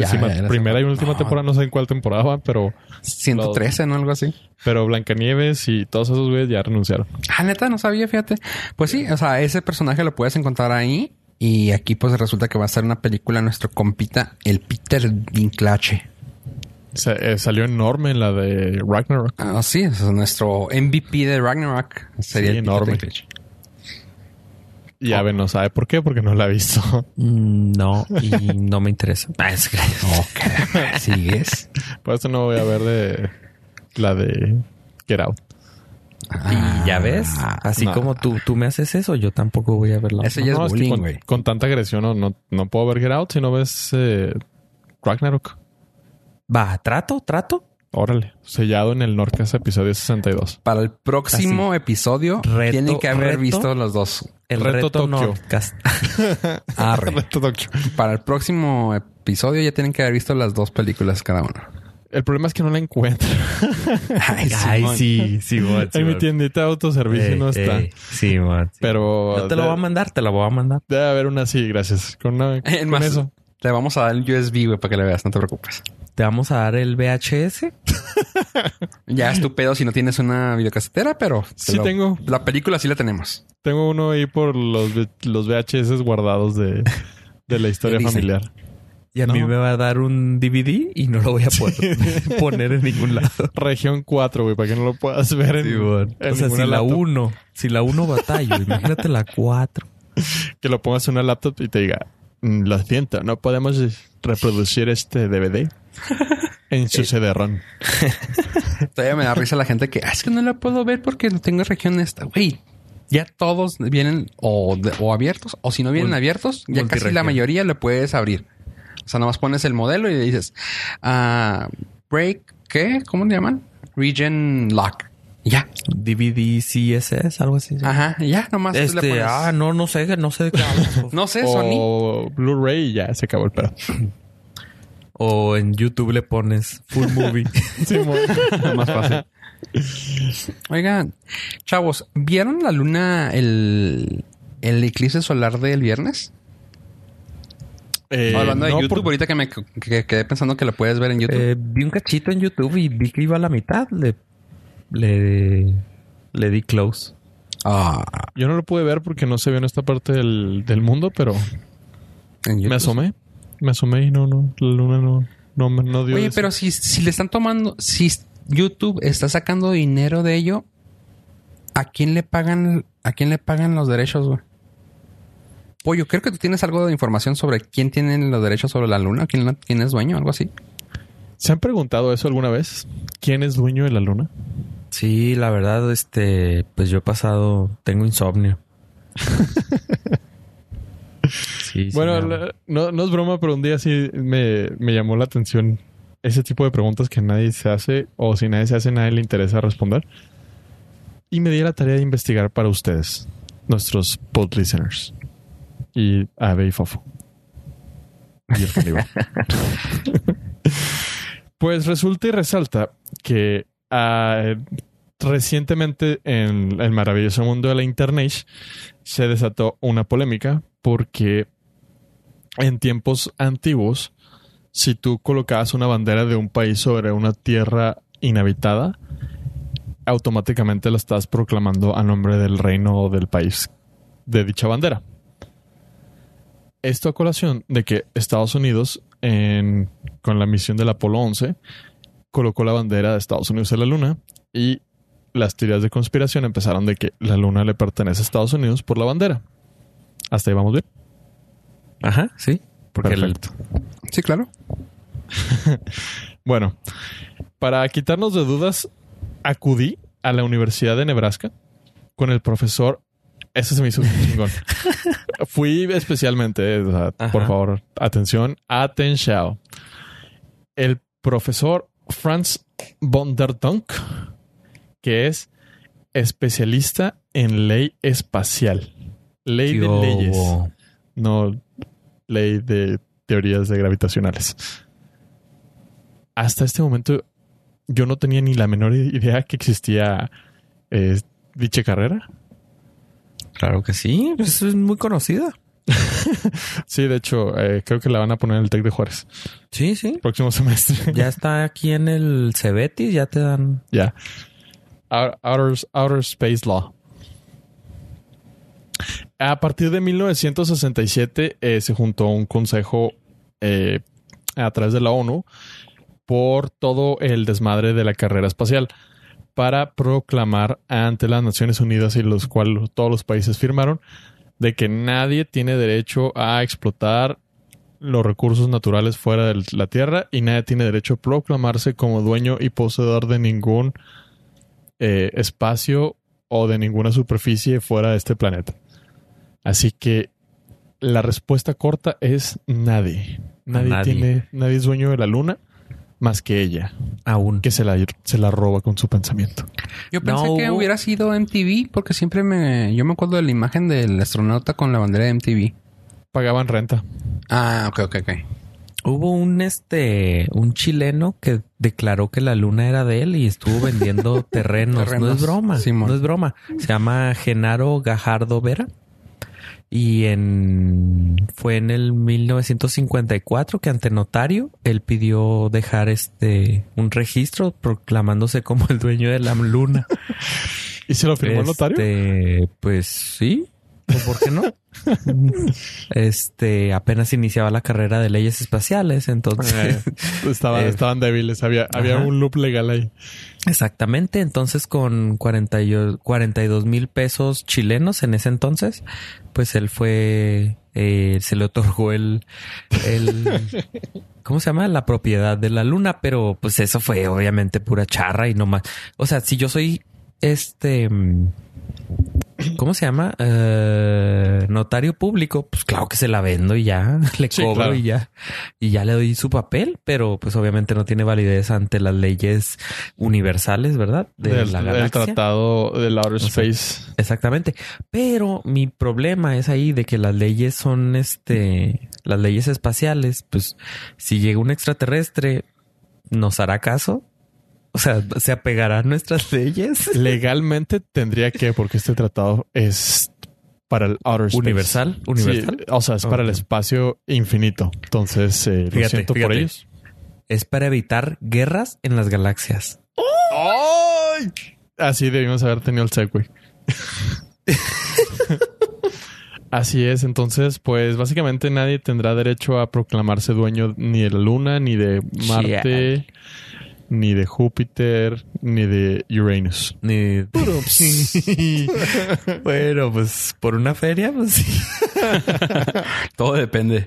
primera y última temporada, no sé en cuál temporada van, pero 113, ¿no? Algo así. Pero Blancanieves y todos esos güeyes ya renunciaron. Ah, neta, no sabía, fíjate. Pues sí, o sea, ese personaje lo puedes encontrar ahí y aquí pues resulta que va a ser una película nuestro compita, el Peter Dinklage. Eh, salió enorme en la de Ragnarok. Ah, sí, es nuestro MVP de Ragnarok. Sería enorme. Y Ave no sabe por qué, porque no la ha visto. Mm, No, y no me interesa. Ah, es que- Ok. ¿Sigues? Por eso no voy a ver de la de Get Out. Y ya ves, así Ah, no. como tú, tú me haces eso, yo tampoco voy a verla. Ese ya No, es es que bullying, con, güey. con tanta agresión no, no, no puedo ver Get Out si no ves eh, Ragnarok. Va, trato, trato. Órale, sellado en el Norcas episodio 62. Para el próximo episodio Reto- tienen que haber reto. visto los dos. El Reto reto, Tokio. Arre. Tokio. Para el próximo episodio ya tienen que haber visto las dos películas cada uno. El problema es que no la encuentro. Ay, sí, sí, man, sí, en mi tiendita de autoservicio Ey, no está. ey, sí, man, sí. Pero Yo te lo voy a mandar, te lo voy a mandar. debe haber una así, gracias. Con, una, En con más, eso. Te vamos a dar el USB, güey, para que le veas. No te preocupes. Te vamos a dar el VHS. Ya es tu pedo si no tienes una videocasetera, pero... te Sí lo- tengo. La película sí la tenemos. Tengo uno ahí por los, los VHS guardados de, de la historia familiar. Y a mí No. me va a dar un DVD y no lo voy a poder poner en ningún lado. Región 4, güey, para que no lo puedas ver en, Sí, en O sea, si la laptop. 1, si la 1 batallo, imagínate la 4. Que lo pongas en una laptop y te diga, "Mm, lo siento, no podemos reproducir este DVD en su CD-ROM. Todavía me da risa la gente que "Ah, es que no la puedo ver porque no tengo región esta. Güey, ya todos vienen o, de- o abiertos o si no vienen Mul- abiertos, ya casi la mayoría le puedes abrir. O sea, nomás pones el modelo y le dices, ah, break, ¿qué? ¿Cómo le llaman? Region lock. Ya. DVD CSS, algo así. sí. Ajá, ya, nomás tú le Este, pones. ah, no, no sé, no sé de qué hablas. no sé, Sony. O Blu-ray ya se acabó el pedo. O en YouTube le pones full movie. Sí, más fácil. Oigan, chavos, ¿vieron la luna el, el eclipse solar del viernes? Eh, Hablando de no, YouTube, por- ahorita que me que quedé pensando que lo puedes ver en YouTube. Eh, vi un cachito en YouTube y vi que iba a la mitad. Le, le, le di close. Ah, Yo no lo pude ver porque no se vio en esta parte del, del mundo, pero me asomé. Me asomé y no, no, la luna no, no, me- no dio. Oye, eso. pero si, si le están tomando, si YouTube está sacando dinero de ello, ¿a quién le pagan, a quién le pagan los derechos, güey? Pollo, creo que tú tienes algo de información sobre quién tiene los derechos sobre la luna, quién, la- quién es dueño, algo así. ¿Se han preguntado eso alguna vez? ¿Quién es dueño de la luna? Sí, la verdad, este, pues yo he pasado, tengo insomnio. sí, Bueno, la- no, no es broma, pero un día sí me, me llamó la atención ese tipo de preguntas que nadie se hace o si nadie se hace, nadie le interesa responder. Y me di la tarea de investigar para ustedes, nuestros pod listeners. Y Ave y Fofo. Y pues resulta y resalta que ah, recientemente en el maravilloso mundo de la Internet se desató una polémica porque en tiempos antiguos, si tú colocabas una bandera de un país sobre una tierra inhabitada, automáticamente la estás proclamando a nombre del reino o del país de dicha bandera. Esto a colación de que Estados Unidos, con la misión del Apolo 11, colocó la bandera de Estados Unidos en la Luna y las teorías de conspiración empezaron de que la Luna le pertenece a Estados Unidos por la bandera. Hasta ahí vamos bien. Ajá, sí. Porque el, Perfecto. Sí, claro. Bueno, para quitarnos de dudas, acudí a la Universidad de Nebraska con el profesor. Ese se me hizo chingón. Fui especialmente, eh, o sea, Ajá. por favor, atención, atención. El profesor Franz von der Donk, que es especialista en ley espacial. Ley de leyes, no ley de teorías de gravitacionales. Hasta este momento yo no tenía ni la menor idea que existía eh, dicha carrera. Claro que sí, pues es muy conocida. Sí, de hecho, eh, creo que la van a poner en el TEC de Juárez Sí, sí. próximo semestre. Ya está aquí en el Cebetis, ya te dan. Ya. Out- Outer, Outer Space Law. A partir de 1967 eh, se juntó un consejo eh, a través de la ONU por todo el desmadre de la carrera espacial para proclamar ante las Naciones Unidas y los cuales todos los países firmaron de que nadie tiene derecho a explotar los recursos naturales fuera de la Tierra y nadie tiene derecho a proclamarse como dueño y poseedor de ningún eh, espacio o de ninguna superficie fuera de este planeta. Así que la respuesta corta es nadie. Nadie, Nadie. tiene, nadie es dueño de la luna más que ella, Aún. que se la, se la roba con su pensamiento. Yo pensé No que hubiera sido MTV porque siempre me... Yo me acuerdo de la imagen del astronauta con la bandera de MTV. Pagaban renta. Ah, ok, ok, ok. Hubo un este un chileno que declaró que la luna era de él y estuvo vendiendo terrenos. No es broma. Simón. No es broma. Se llama Genaro Gajardo Vera. Y en fue en el 1954 que ante notario él pidió dejar este un registro proclamándose como el dueño de la luna. ¿Y se lo firmó el notario? Este, Pues sí. ¿O ¿Por qué no? este apenas iniciaba la carrera de leyes espaciales, entonces estaba- Eh, estaban débiles. Había, había ajá. un loop legal ahí. Exactamente, entonces con 40 y- 42 mil pesos chilenos en ese entonces, pues él fue, eh, se le otorgó el, el, ¿cómo se llama? La propiedad de la luna, pero pues eso fue obviamente pura charra y no más. O sea, si yo soy este, ¿cómo se llama? Eh, notario público, pues claro que se la vendo y ya, le Sí, cobro claro. y ya, y ya le doy su papel, pero pues obviamente no tiene validez ante las leyes universales, ¿verdad? De del, la del tratado del Outer sea, Space. Exactamente. Pero mi problema es ahí de que las leyes son este, las leyes espaciales, pues si llega un extraterrestre, ¿nos hará caso? O sea, ¿se apegará a nuestras leyes? Legalmente tendría que, porque este tratado es para el Outer Space. Universal, universal. Sí, o sea, es para el espacio infinito. Entonces, eh, lo Fíjate, siento por ellos. Es para evitar guerras en las galaxias. ¡Ay! Así debimos haber tenido el segue. Así es, entonces, pues básicamente nadie tendrá derecho a proclamarse dueño ni de la Luna, ni de Marte, ni de Júpiter, ni de Uranus. Ni... bueno, pues por una feria, pues sí. Todo depende.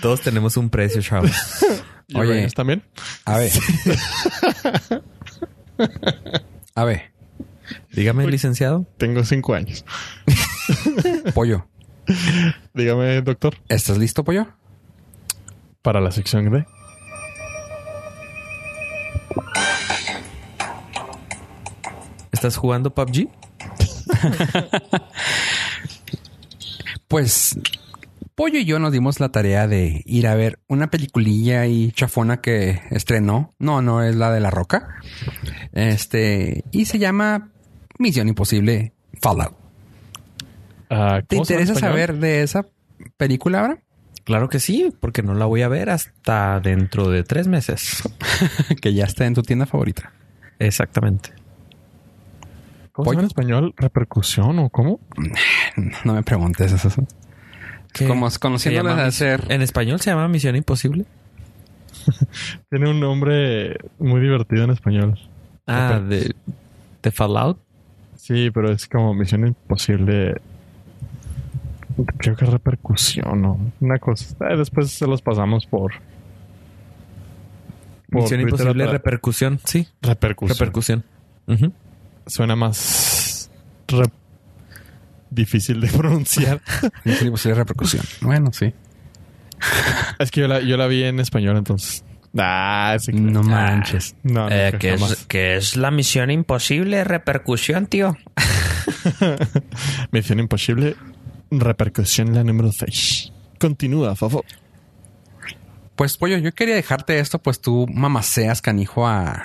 Todos tenemos un precio, chavos. Oye. ¿Uranus también? A ver. A ver, Dígame, licenciado. Tengo cinco años. pollo. Dígame, doctor, ¿Estás listo, pollo? para la sección de... ¿Estás jugando PUBG? Pues Pollo y yo nos dimos la tarea de ir a ver una peliculilla y chafona que estrenó. No, no es la de La Roca. Este, y se llama Misión Imposible Fallout. Ah, ¿Te ¿cómo se llama en interesa saber de esa película ahora? Claro que sí, porque no la voy a ver hasta dentro de tres meses. que ya está en tu tienda favorita. Exactamente. ¿Cómo se llama en español? ¿Repercusión o cómo? No me preguntes eso. ¿Qué? Como conociéndolas Mis- hacer. En español se llama Misión Imposible. Tiene un nombre muy divertido en español. Ah, de, de Fallout. Sí, pero es como Misión Imposible. Creo que repercusión o una cosa. Eh, después se los pasamos por. por Misión Twitter Imposible para- Repercusión. Sí, repercusión. repercusión. Suena más re- difícil de pronunciar. Misión Imposible Repercusión. Bueno, sí. es que yo la, yo la vi en español entonces. Sí que- No manches. No, no, Eh, que ¿qué, jamás. es, qué es la Misión Imposible Repercusión, tío? Misión Imposible, repercusión la número 6. Continúa, Fafo. Pues, pollo, yo quería dejarte esto, pues tú mamaseas canijo a,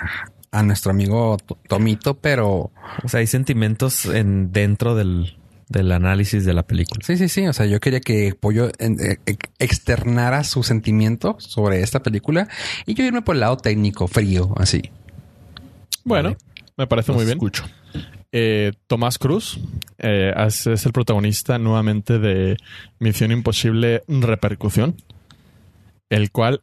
a nuestro amigo Tomito, pero O sea, hay sentimientos en, dentro del, del análisis de la película. sí, sí, sí. O sea, yo quería que Pollo en- eh, ex- externara su sentimiento sobre esta película y yo irme por el lado técnico, frío, así. Bueno, Vale. me parece Los muy bien. escucho. Eh, Tomás Cruz eh, es, el protagonista nuevamente de Misión Imposible Repercusión, el cual,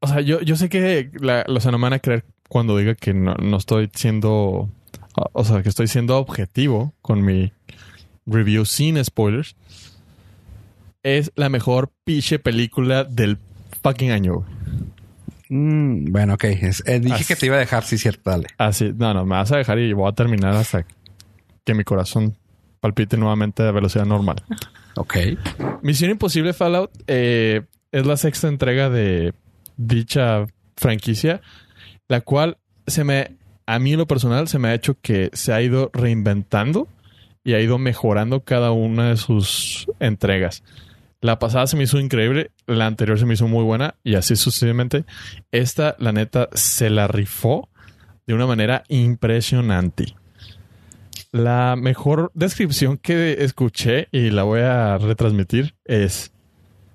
o sea, yo, yo sé que los no van a creer cuando diga que no, no estoy siendo, o sea, que estoy siendo objetivo con mi review sin spoilers. Es la mejor piche película del fucking año. güey. Mm, bueno, ok. Es- eh, dije que te iba a dejar, sí, cierto, dale. Así, no, no, me vas a dejar y voy a terminar hasta que mi corazón palpite nuevamente a velocidad normal. Ok. Misión Imposible Fallout eh, es la sexta entrega de dicha franquicia, la cual se me, a mí en lo personal, se me ha hecho que se ha ido reinventando y ha ido mejorando cada una de sus entregas. La pasada se me hizo increíble, la anterior se me hizo muy buena y así sucesivamente. Esta, la neta, se la rifó de una manera impresionante. La mejor descripción que escuché y la voy a retransmitir es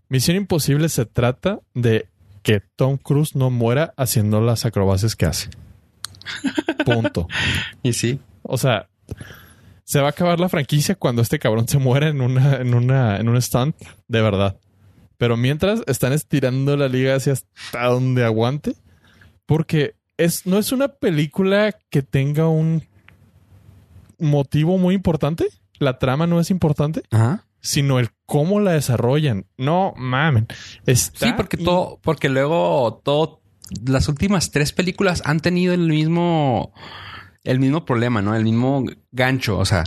Misión Imposible se trata de que Tom Cruise no muera haciendo las acrobacias que hace. Punto. Y sí. O sea, se va a acabar la franquicia cuando este cabrón se muera en una, en una, en un stunt de verdad. Pero mientras están estirando la liga hacia hasta donde aguante, porque es, no es una película que tenga un motivo muy importante. La trama no es importante, Ajá. sino el cómo la desarrollan. No mamen. Está Sí, porque todo, porque luego todo, las últimas tres películas han tenido el mismo, el mismo problema, ¿no? El mismo gancho. O sea,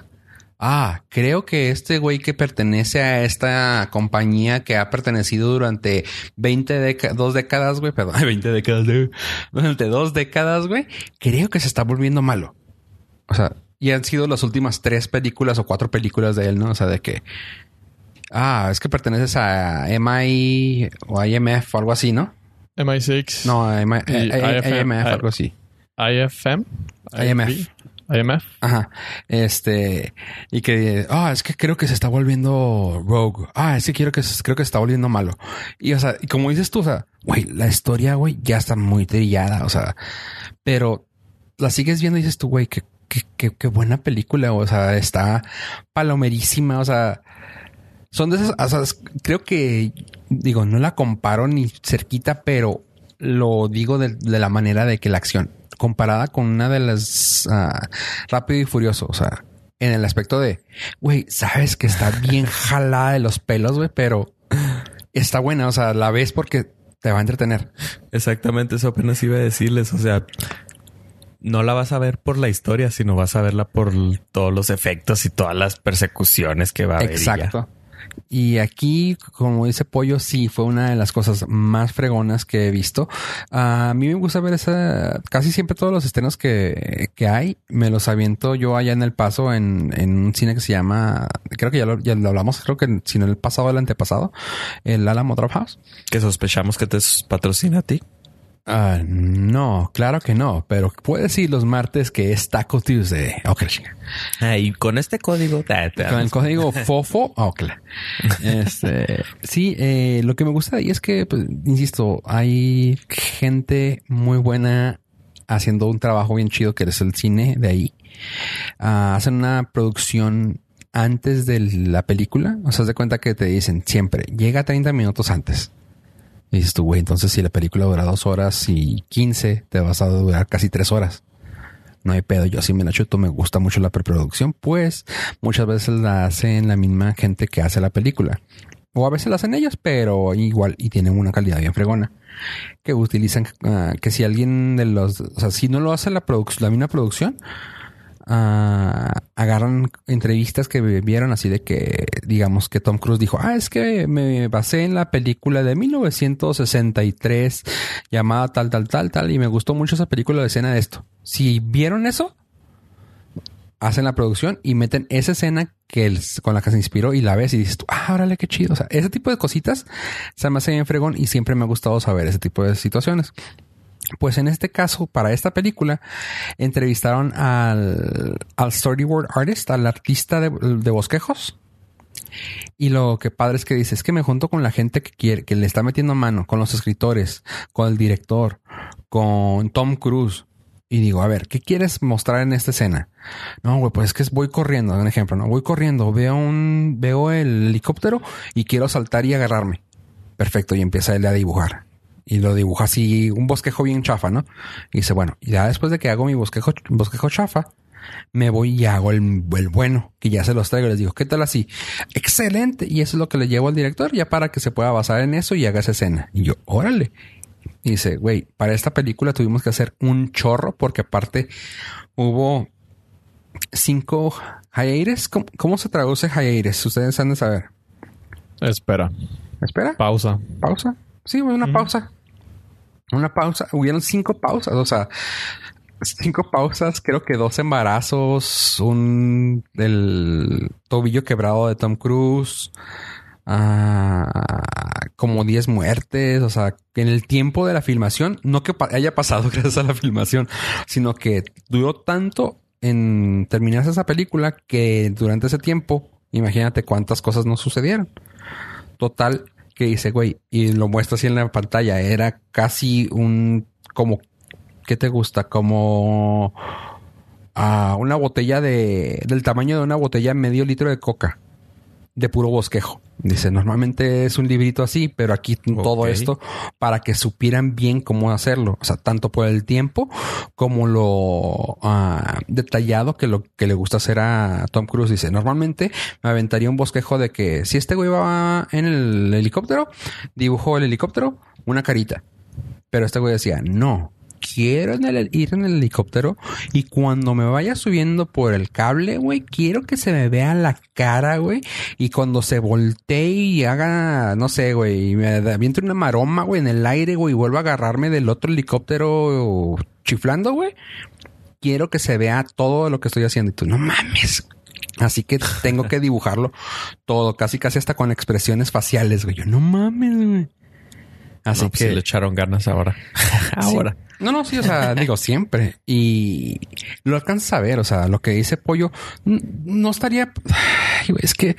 ah, creo que este güey que pertenece a esta compañía que ha pertenecido durante 20 décadas, dos décadas, güey, perdón, 20 décadas, güey, durante dos décadas, güey, creo que se está volviendo malo. O sea, y han sido las últimas tres películas o cuatro películas de él, ¿no? O sea, de que, ah, es que perteneces a MI o IMF o algo así, ¿no? MI6. No, IMF, algo así. IFM. IMF. IMF. Ajá. Este, y que, ah, es que creo que se está volviendo rogue. Ah, es que quiero que creo que se está volviendo malo. Y, o sea, y como dices tú, o sea, güey, la historia, güey, ya está muy trillada, o sea, pero la sigues viendo y dices tú, güey, qué, qué, qué, qué buena película, o sea, está palomerísima, o sea, son de esas, o sea, creo que, digo, no la comparo ni cerquita, pero lo digo de, de la manera de que la acción, comparada con una de las ah, Rápido y Furioso, o sea, en el aspecto de, güey, sabes que está bien jalada de los pelos, güey, pero está buena, o sea, la ves porque te va a entretener. Exactamente eso apenas iba a decirles. O sea, no la vas a ver por la historia, sino vas a verla por todos los efectos y todas las persecuciones que va a haber. Exacto. Y aquí, como dice Pollo, sí fue una de las cosas más fregonas que he visto. A mí me gusta ver esa, casi siempre todos los estrenos que, que hay, me los aviento yo allá en El Paso en, en un cine que se llama, creo que ya lo, ya lo hablamos, creo que si no el pasado el antepasado, el Alamo Draft House. Que sospechamos que te patrocina a ti. Ah, no, claro que no, pero puedes ir los martes que es Taco Tuesday. Ok. Ah, y con este código Con el código FOFO, ok. Este, sí, eh, lo que me gusta ahí es que, pues, insisto, hay gente muy buena haciendo un trabajo bien chido que es el cine de ahí. Ah, hacen una producción antes de la película. O sea, de cuenta que te dicen siempre llega 30 minutos antes. Y dices tú, güey, entonces si la película dura dos horas y 15, te vas a durar casi tres horas. No hay pedo, yo sí me la chuto, me gusta mucho la preproducción, pues muchas veces la hacen la misma gente que hace la película. O a veces la hacen ellos, pero igual y tienen una calidad bien fregona. Que utilizan, ah, que si alguien de los, o sea, si no lo hace la la misma producción, agarran entrevistas que vieron así de que, digamos que Tom Cruise dijo, ah, es que me basé en la película de 1963 llamada tal, tal, tal, tal, y me gustó mucho esa película de escena de esto. Si vieron eso, hacen la producción y meten esa escena que con la que se inspiró y la ves y dices tú, ah, órale, qué chido. O sea, ese tipo de cositas se me hace bien fregón y siempre me ha gustado saber ese tipo de situaciones. Pues en este caso, para esta película, entrevistaron al, al storyboard artist, al artista de, de bosquejos. Y lo que padre es que dice es que me junto con la gente que quiere, que le está metiendo mano, con los escritores, con el director, con Tom Cruise. Y digo, a ver, ¿qué quieres mostrar en esta escena? No, güey, pues es que voy corriendo, un ejemplo, ¿no? Voy corriendo, veo un, veo el helicóptero y quiero saltar y agarrarme. Perfecto, y empieza él a dibujar. Y lo dibuja así, un bosquejo bien chafa, ¿no? Y dice, bueno, y ya después de que hago mi bosquejo, bosquejo chafa, me voy y hago el, el bueno, que ya se los traigo. Les digo, ¿qué tal así? Excelente. Y eso es lo que le llevo al director, ya para que se pueda basar en eso y haga esa escena. Y yo, órale. Y dice, güey, para esta película tuvimos que hacer un chorro porque aparte hubo cinco hiatus. ¿Cómo, cómo se traduce hiatus? Ustedes han de saber. Espera. Espera. Pausa. ¿Pausa? Sí, una pausa. Una pausa. Hubieron cinco pausas. O sea, cinco pausas, creo que dos embarazos, un el tobillo quebrado de Tom Cruise, ah, como 10 muertes, o sea, en el tiempo de la filmación, no que haya pasado gracias a la filmación, sino que duró tanto en terminarse esa película que durante ese tiempo, imagínate cuántas cosas no sucedieron. Total, que dice, güey, y lo muestra así en la pantalla, era casi un, como, ¿qué te gusta? Como a una botella de, del tamaño de una botella medio litro de coca, de puro bosquejo. Dice, normalmente es un librito así, pero aquí todo esto para que supieran bien cómo hacerlo. O sea, tanto por el tiempo como lo ah, detallado que lo que le gusta hacer a Tom Cruise. Dice, normalmente me aventaría un bosquejo de que si este güey va en el helicóptero, dibujo el helicóptero, una carita. Pero este güey decía, no, quiero en el- ir en el helicóptero y cuando me vaya subiendo por el cable, güey, quiero que se me vea la cara, güey. Y cuando se voltee y haga, no sé, güey, y me aviente una maroma, güey, en el aire, güey, y vuelva a agarrarme del otro helicóptero chiflando, güey. Quiero que se vea todo lo que estoy haciendo. Y tú, no mames. Así que tengo que dibujarlo todo, casi casi hasta con expresiones faciales, güey. Yo, no mames, güey. Así No, pues que sí le echaron ganas ahora. ahora. Sí. No, no, sí, o sea, digo siempre. Y lo alcanzas a ver, o sea, lo que dice Pollo, no estaría. Es que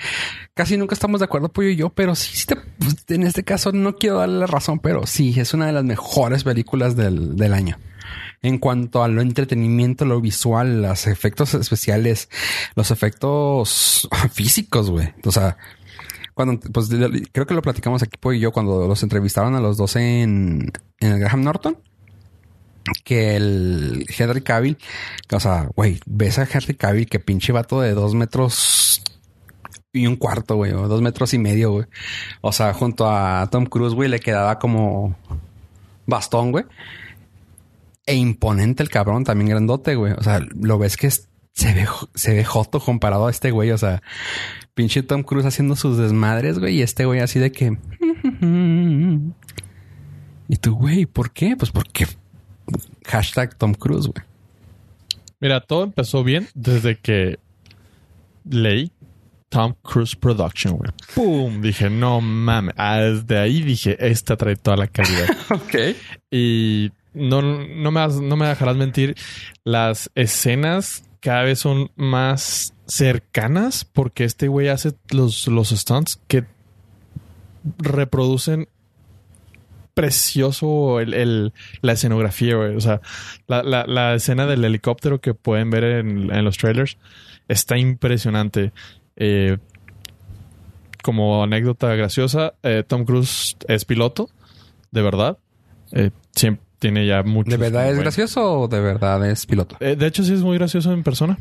casi nunca estamos de acuerdo, Pollo y yo, pero sí, sí te- pues, en este caso no quiero darle la razón, pero sí, es una de las mejores películas del, del año. En cuanto a lo entretenimiento, lo visual, los efectos especiales, los efectos físicos, güey. O sea, cuando, pues creo que lo platicamos aquí, Pollo y yo, cuando los entrevistaron a los dos en, en el Graham Norton que el Henry Cavill, o sea, güey, ves a Henry Cavill que pinche vato de dos metros y un cuarto, güey, o dos metros y medio, güey. O sea, junto a Tom Cruise, güey, le quedaba como bastón, güey. E imponente el cabrón, también grandote, güey. O sea, lo ves que se ve, se ve joto comparado a este güey. O sea, pinche Tom Cruise haciendo sus desmadres, güey, y este güey así de que. Y tú, güey, ¿por qué? Pues porque hashtag Tom Cruise, güey. Mira, todo empezó bien desde que leí Tom Cruise Production, güey. ¡Pum! Dije, no mames. Ah, Desde ahí dije, esta trae toda la calidad. Ok. y no, no, me, has- no me dejarás mentir, las escenas cada vez son más cercanas porque este güey hace los, los stunts que reproducen precioso el, el- la escenografía. O sea, la, la- la escena del helicóptero que pueden ver en, en los trailers está impresionante. Eh, como anécdota graciosa, eh, Tom Cruise es piloto, de verdad. Eh, siempre tiene ya mucho. ¿De verdad es gracioso o de verdad es piloto? Eh, de hecho, sí es muy gracioso en persona.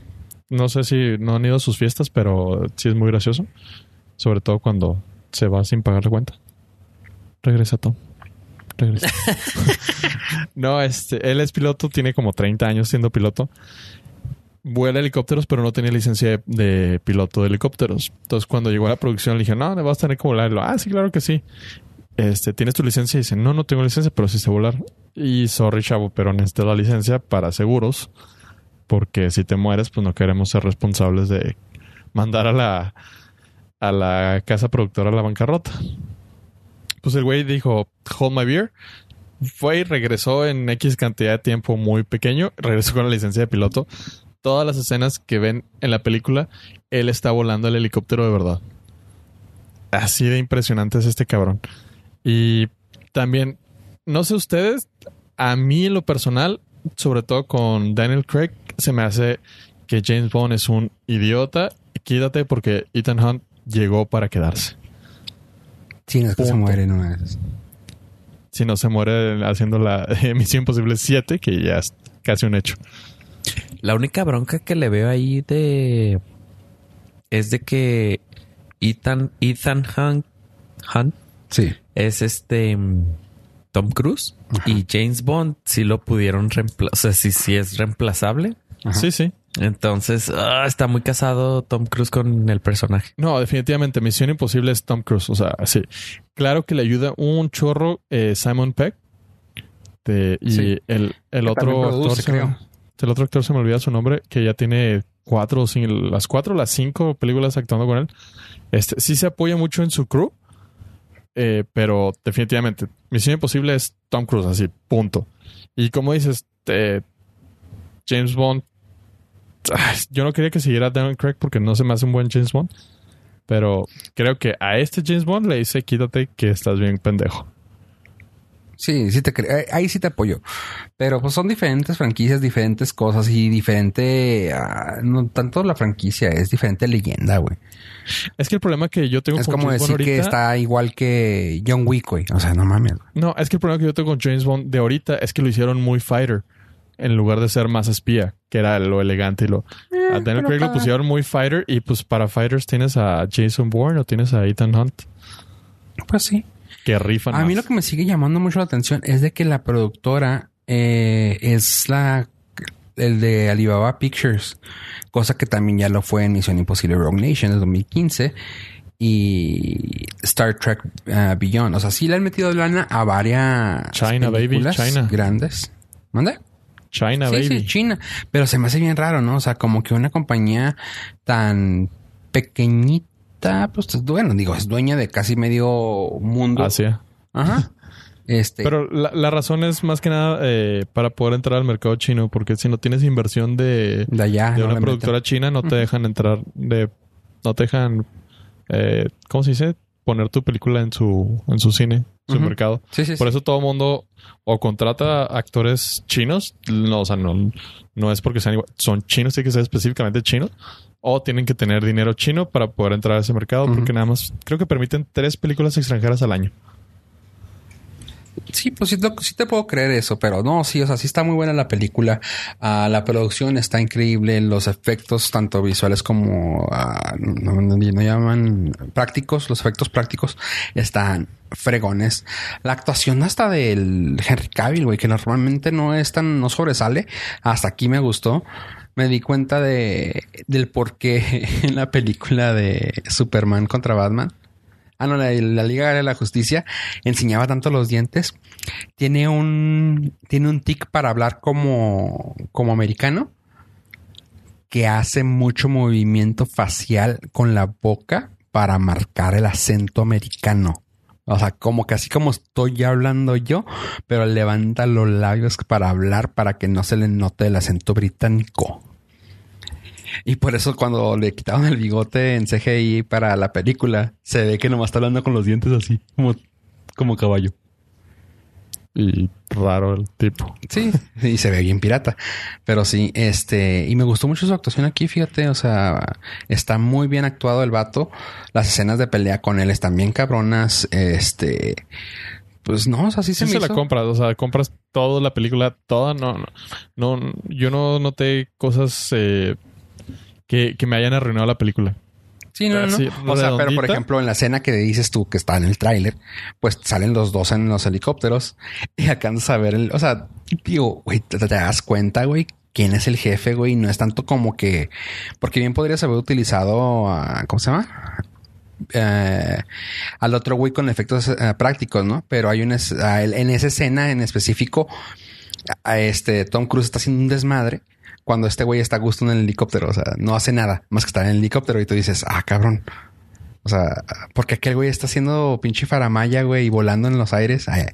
No sé si no han ido a sus fiestas, pero sí es muy gracioso. Sobre todo cuando se va sin pagar la cuenta. Regresa, Tom. Regresa. no, este, él es piloto, tiene como 30 años siendo piloto. Vuela helicópteros, pero no tenía licencia de, de piloto de helicópteros. Entonces, cuando llegó a la producción, le dije, no, me vas a tener que volarlo. Ah, sí, claro que sí. Este, ¿tienes tu licencia? Y dice, no, no tengo licencia, pero sí sé volar. Y sorry, chavo, pero necesito la licencia para seguros. Porque si te mueres, pues no queremos ser responsables de mandar a la, a la casa productora a la bancarrota. Pues el güey dijo, hold my beer. Fue y regresó en X cantidad de tiempo muy pequeño. Regresó con la licencia de piloto. Todas las escenas que ven en la película, él está volando el helicóptero de verdad. Así de impresionante es este cabrón. Y también, no sé ustedes, a mí en lo personal, sobre todo con Daniel Craig, se me hace que James Bond es un idiota. Quítate porque Ethan Hunt llegó para quedarse. Sí, no es que se muere, no es. Si no se muere haciendo la Misión Imposible 7, que ya es casi un hecho. La única bronca que le veo ahí de es de que Ethan, Ethan Hunt, Hunt Sí. Es este mm, Tom Cruise y James Bond si lo pudieron reemplazar, o sea, si, si es reemplazable. Ajá. Sí, sí. Entonces ah, está muy casado Tom Cruise con el personaje. No, definitivamente. Misión Imposible es Tom Cruise. O sea, sí. Claro que le ayuda un chorro eh, Simon Peck. De- y Sí. el, el otro actor se el otro actor se me olvida su nombre, que ya tiene cuatro o cinco, las cuatro o las cinco películas actuando con él. Este sí se apoya mucho en su crew. Eh, pero definitivamente, Misión Imposible es Tom Cruise, así, punto. Y como dices, eh, James Bond. Yo no quería que siguiera Daniel Craig porque no se me hace un buen James Bond. Pero creo que a este James Bond le dice quítate que estás bien pendejo. Sí, sí te eh, ahí sí te apoyo. Pero pues son diferentes franquicias, diferentes cosas y diferente. ah, no tanto la franquicia, es diferente leyenda, güey. Es que el problema que yo tengo Es con como James decir Bond que ahorita- está igual que John Wick, güey. O sea, no mames. No, es que el problema que yo tengo con James Bond de ahorita es que lo hicieron muy fighter en lugar de ser más espía, que era lo elegante y lo. a Daniel Craig lo pusieron muy fighter y pues para fighters tienes a Jason Bourne o tienes a Ethan Hunt Pues sí. Que rifan. A mí lo más. que me sigue llamando mucho la atención es de que la productora eh, es la el de Alibaba Pictures, cosa que también ya lo fue en Misión Imposible Rogue Nation en 2015 y Star Trek uh, Beyond. O sea, sí le han metido lana a varias China, baby, películas China. grandes. ¿Mande? China, sí, baby. sí, China. Pero se me hace bien raro, ¿no? O sea, como que una compañía tan pequeñita, pues bueno, digo, es dueña de casi medio mundo. Asia. Ajá. Este. Pero la, la razón es más que nada eh, para poder entrar al mercado chino, porque si no tienes inversión de, de allá. de no una productora china, no te dejan entrar de, no te dejan, eh, ¿cómo se dice? Poner tu película en su, en su cine, su mercado. meten. Sí, sí, Por sí. eso todo el mundo o contrata actores chinos, no, o sea, no, no es porque sean igual, son chinos, tienen que ser específicamente chinos, o tienen que tener dinero chino para poder entrar a ese mercado, porque nada más creo que permiten tres películas extranjeras al año. Sí, pues sí te, puedo creer eso, pero no, sí, o sea, sí está muy buena la película. Ah, la producción está increíble, los efectos, tanto visuales como ah, no llaman prácticos, los efectos prácticos están fregones. La actuación hasta del Henry Cavill, güey, que normalmente no es tan, no sobresale, hasta aquí me gustó. Me di cuenta de del por qué en la película de Superman contra Batman. Ah, no, la, la Liga de la Justicia enseñaba tanto los dientes. Tiene un, tiene un tic para hablar como, como americano que hace mucho movimiento facial con la boca para marcar el acento americano. O sea, como que así como estoy hablando yo, pero levanta los labios para hablar para que no se le note el acento británico. Y por eso cuando le quitaron el bigote en CGI para la película, se ve que nomás está hablando con los dientes así, como, como caballo. Y raro el tipo. Sí, y se ve bien pirata. Pero sí, este, y me gustó mucho su actuación aquí, fíjate, o sea, está muy bien actuado el vato. Las escenas de pelea con él están bien cabronas, este, pues no, o sea, sí se Sí me se la compras, o sea, compras toda la película, toda, no, no, no yo no noté cosas eh, que, que me hayan arruinado la película. Sí, no, no, no. Sí, o sea, pero por ejemplo, en la escena que dices tú que está en el tráiler, pues salen los dos en los helicópteros y alcanzas a ver el, o sea, digo, güey, te, te das cuenta, güey, quién es el jefe, güey, no es tanto como que, porque bien podrías haber utilizado, a- ¿cómo se llama? Eh, al otro güey con efectos eh, prácticos, ¿no? Pero hay una, es- a él- en esa escena en específico, a este Tom Cruise está haciendo un desmadre cuando este güey está a gusto en el helicóptero. O sea, no hace nada más que estar en el helicóptero y tú dices, ah, cabrón. O sea, porque aquel güey está haciendo pinche faramaya, güey, y volando en los aires. Ay,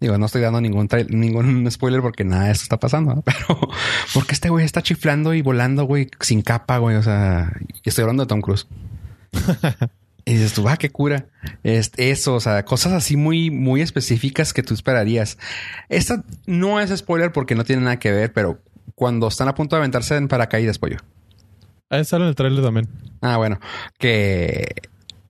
digo, no estoy dando ningún ningún spoiler porque nada de esto está pasando, ¿no? pero porque este güey está chiflando y volando, güey, sin capa, güey. O sea, estoy hablando de Tom Cruise. Y dices tú, ah, qué cura. Es, eso, o sea, cosas así muy, muy específicas que tú esperarías. Esta no es spoiler porque no tiene nada que ver, pero cuando están a punto de aventarse en paracaídas, pollo. Ahí sale en el trailer también. Ah, bueno, que,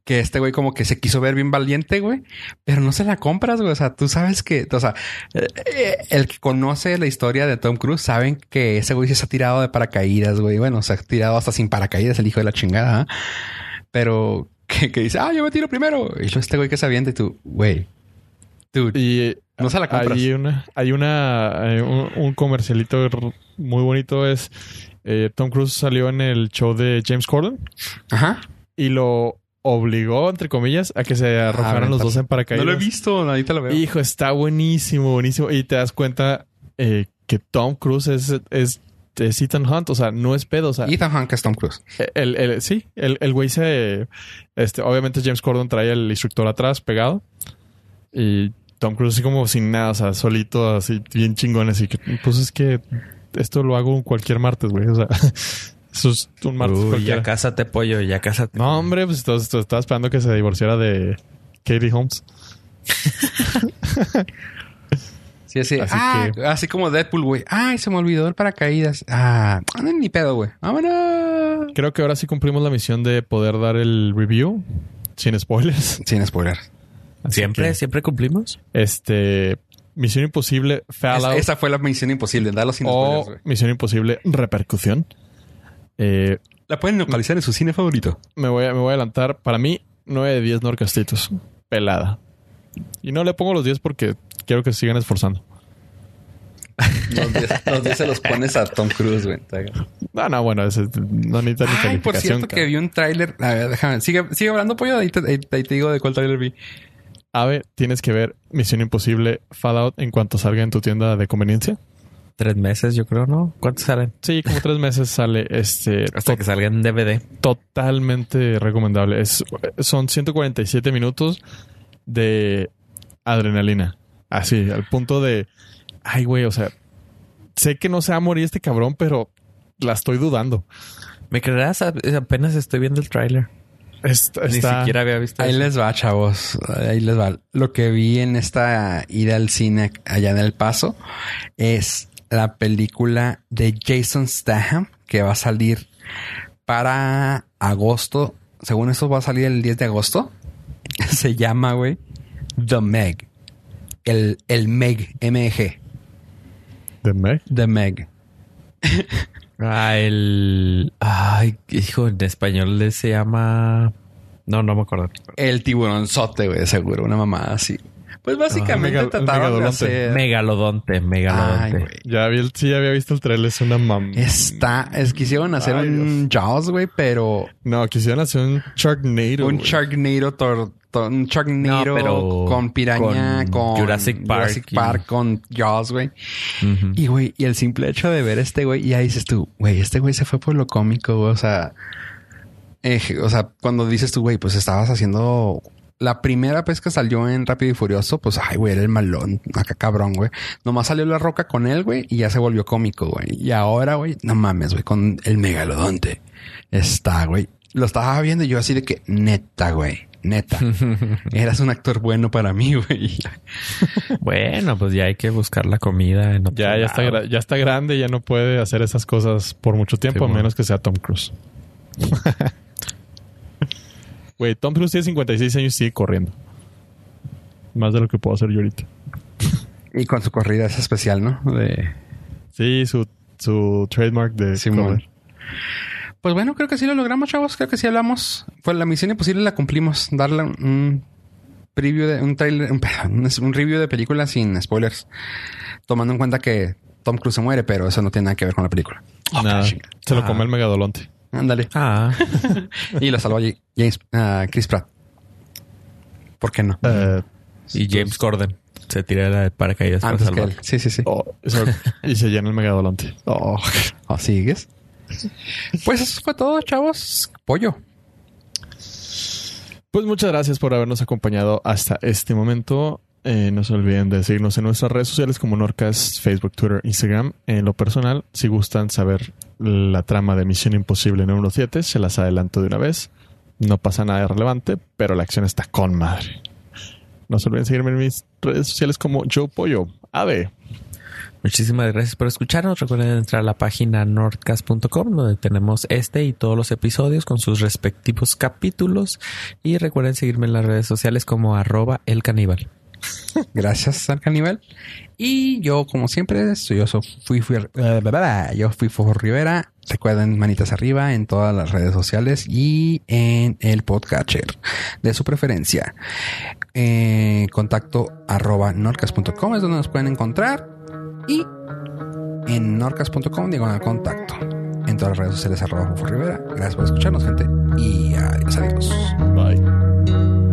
que este güey como que se quiso ver bien valiente, güey, pero no se la compras, güey. O sea, tú sabes que, o sea, eh, el que conoce la historia de Tom Cruise saben que ese güey se ha tirado de paracaídas, güey. Bueno, se ha tirado hasta sin paracaídas, el hijo de la chingada. ¿ah? Pero que, que, dice, ah, yo me tiro primero. Y yo, este güey que se avienta y tú, güey, dude, Y no se la compras. hay una, hay una, eh, un, un comercialito muy bonito es eh, Tom Cruise salió en el show de James Corden Ajá. y lo obligó, entre comillas, a que se arrojaran los dos en No paracaídas. lo he visto, ahorita lo veo. Hijo, está buenísimo, buenísimo. Y te das cuenta eh, que Tom Cruise es, es, es Ethan Hunt. O sea, no es pedo. O sea, Ethan Hunt que es Tom Cruise. el, el- sí, el, el güey se... Este, obviamente James Corden trae el instructor atrás pegado. Y Tom Cruise así como sin nada, o sea, solito, así bien chingón. Así que, pues es que esto lo hago cualquier martes, güey. O sea, eso es un martes Uy, cualquiera. ya cásate, pollo, ya cásate. No, hombre, pues entonces estaba esperando que se divorciara de Katie Holmes. Sí, así. Así ah, que- así como Deadpool, güey. Ay, se me olvidó el paracaídas. Ah, no, ni pedo, güey. Vámonos. Creo que ahora sí cumplimos la misión de poder dar el review sin spoilers. Sin spoiler. Así Siempre, que, siempre cumplimos. este, Misión Imposible Fallout Es- esa fue la misión imposible, darlo sin o spoilers. Misión Imposible Repercusión. Eh, La pueden localizar en su cine favorito. me, voy a, me voy a adelantar. Para mí, 9 de 10 Norcastitos. Pelada. Y no le pongo los 10 porque quiero que se sigan esforzando. Los 10 los 10 se los pones a Tom Cruise, güey. No, no, bueno, ese, no necesita ni Ay, calificación. por cierto que vi un tráiler. A ver, déjame. Sigue, sigue hablando, pollo. Ahí te, ahí- ahí te digo de cuál tráiler vi. Ave, tienes que ver Misión Imposible Fallout en cuanto salga en tu tienda de conveniencia. Tres meses, yo creo, ¿no? ¿Cuántos salen? Sí, como tres meses sale este Hasta que salga en DVD. totalmente recomendable. Es, son 147 minutos de adrenalina. Así, al punto de, ay, güey, o sea, sé que no se va a morir este cabrón, pero la estoy dudando. ¿Me creerás? Apenas estoy viendo el tráiler. Está, Ni siquiera había visto Ahí eso. les va, chavos. Ahí les va. Lo que vi en esta ida al cine allá en El Paso es la película de Jason Statham que va a salir para agosto. Según esto va a salir el 10 de agosto. Se llama, güey, The Meg. El, el Meg, M-E-G. ¿De Meg? The Meg. Ah, el... Ay, hijo, en español le se llama... No, no me acuerdo. El tiburonzote, güey, seguro. Una mamada así. Pues básicamente Ah, mega- trataron de megalodonte. hacer... Megalodonte. Ya vi el, sí, había visto el trailer, es una mam... Está, es quisieron hacer Ay, un Jaws, güey, pero No, quisieran hacer un Sharknado. un güey. Sharknado, tor- un Sharknado No, pero con piraña, con con, Jurassic Park Jurassic y- Park, con Jaws, güey. Y güey, y el simple hecho de ver este güey, y ahí dices tú, güey, este güey se fue por lo cómico, güey, o sea, eh, o sea, cuando dices tú, güey, pues estabas haciendo la primera vez que salió en Rápido y Furioso, pues, ay, güey, era el malón, acá cabrón, güey. Nomás salió la roca con él, güey, y ya se volvió cómico, güey. Y ahora, güey, no mames, güey, con el megalodonte. Está, güey. Lo estaba viendo y yo así de que, neta, güey, neta. Eras un actor bueno para mí, güey. Bueno, pues ya hay que buscar la comida en otro Ya, ya está, ya está grande, ya no puede hacer esas cosas por mucho tiempo, Sí, a menos que sea Tom Cruise. Güey, Tom Cruise tiene 56 años y sigue corriendo. Más de lo que puedo hacer yo ahorita. Y con su corrida es especial, ¿no? De... Sí, su, su trademark de Simón. correr. Pues bueno, creo que sí lo logramos, chavos. Creo que sí hablamos. Pues la misión imposible la cumplimos. Darle un, un preview de un trailer, un, perdón, un- review de película sin spoilers. Tomando en cuenta que Tom Cruise se muere, pero eso no tiene nada que ver con la película. Oh, Nada. Se lo Ah. come el megadolonte. Ándale. Ah, Y lo salvó James, ah, Chris Pratt. ¿Por qué no? Eh, y James Corden se tira la de paracaídas para Antes que salvar. él. Sí, sí, sí. oh, y se llena el megadolonte. Oh. ¿O sigues? Pues eso fue todo, chavos. Pollo. Pues muchas gracias por habernos acompañado hasta este momento. Eh, no se olviden de seguirnos en nuestras redes sociales como Norcas, Facebook, Twitter, Instagram. En lo personal, si gustan saber la trama de Misión Imposible número 7, se las adelanto de una vez. No pasa nada de relevante, pero la acción está con madre. No se olviden seguirme en mis redes sociales como Joe Pollo. Ave. Muchísimas gracias por escucharnos. Recuerden entrar a la página nordcast.com donde tenemos este y todos los episodios con sus respectivos capítulos. Y recuerden seguirme en las redes sociales como arroba el caníbal. Gracias al caníbal. Y yo, como siempre, soy, yo fui, fui, eh, yo fui Fofo Rivera. Recuerden manitas arriba en todas las redes sociales y en el podcatcher de su preferencia. Eh, contacto arroba es donde nos pueden encontrar. Y en norcas.com diagonal contacto. En todas las redes sociales arroba Rivera. Gracias por escucharnos, gente. Y adiós, adiós. Bye.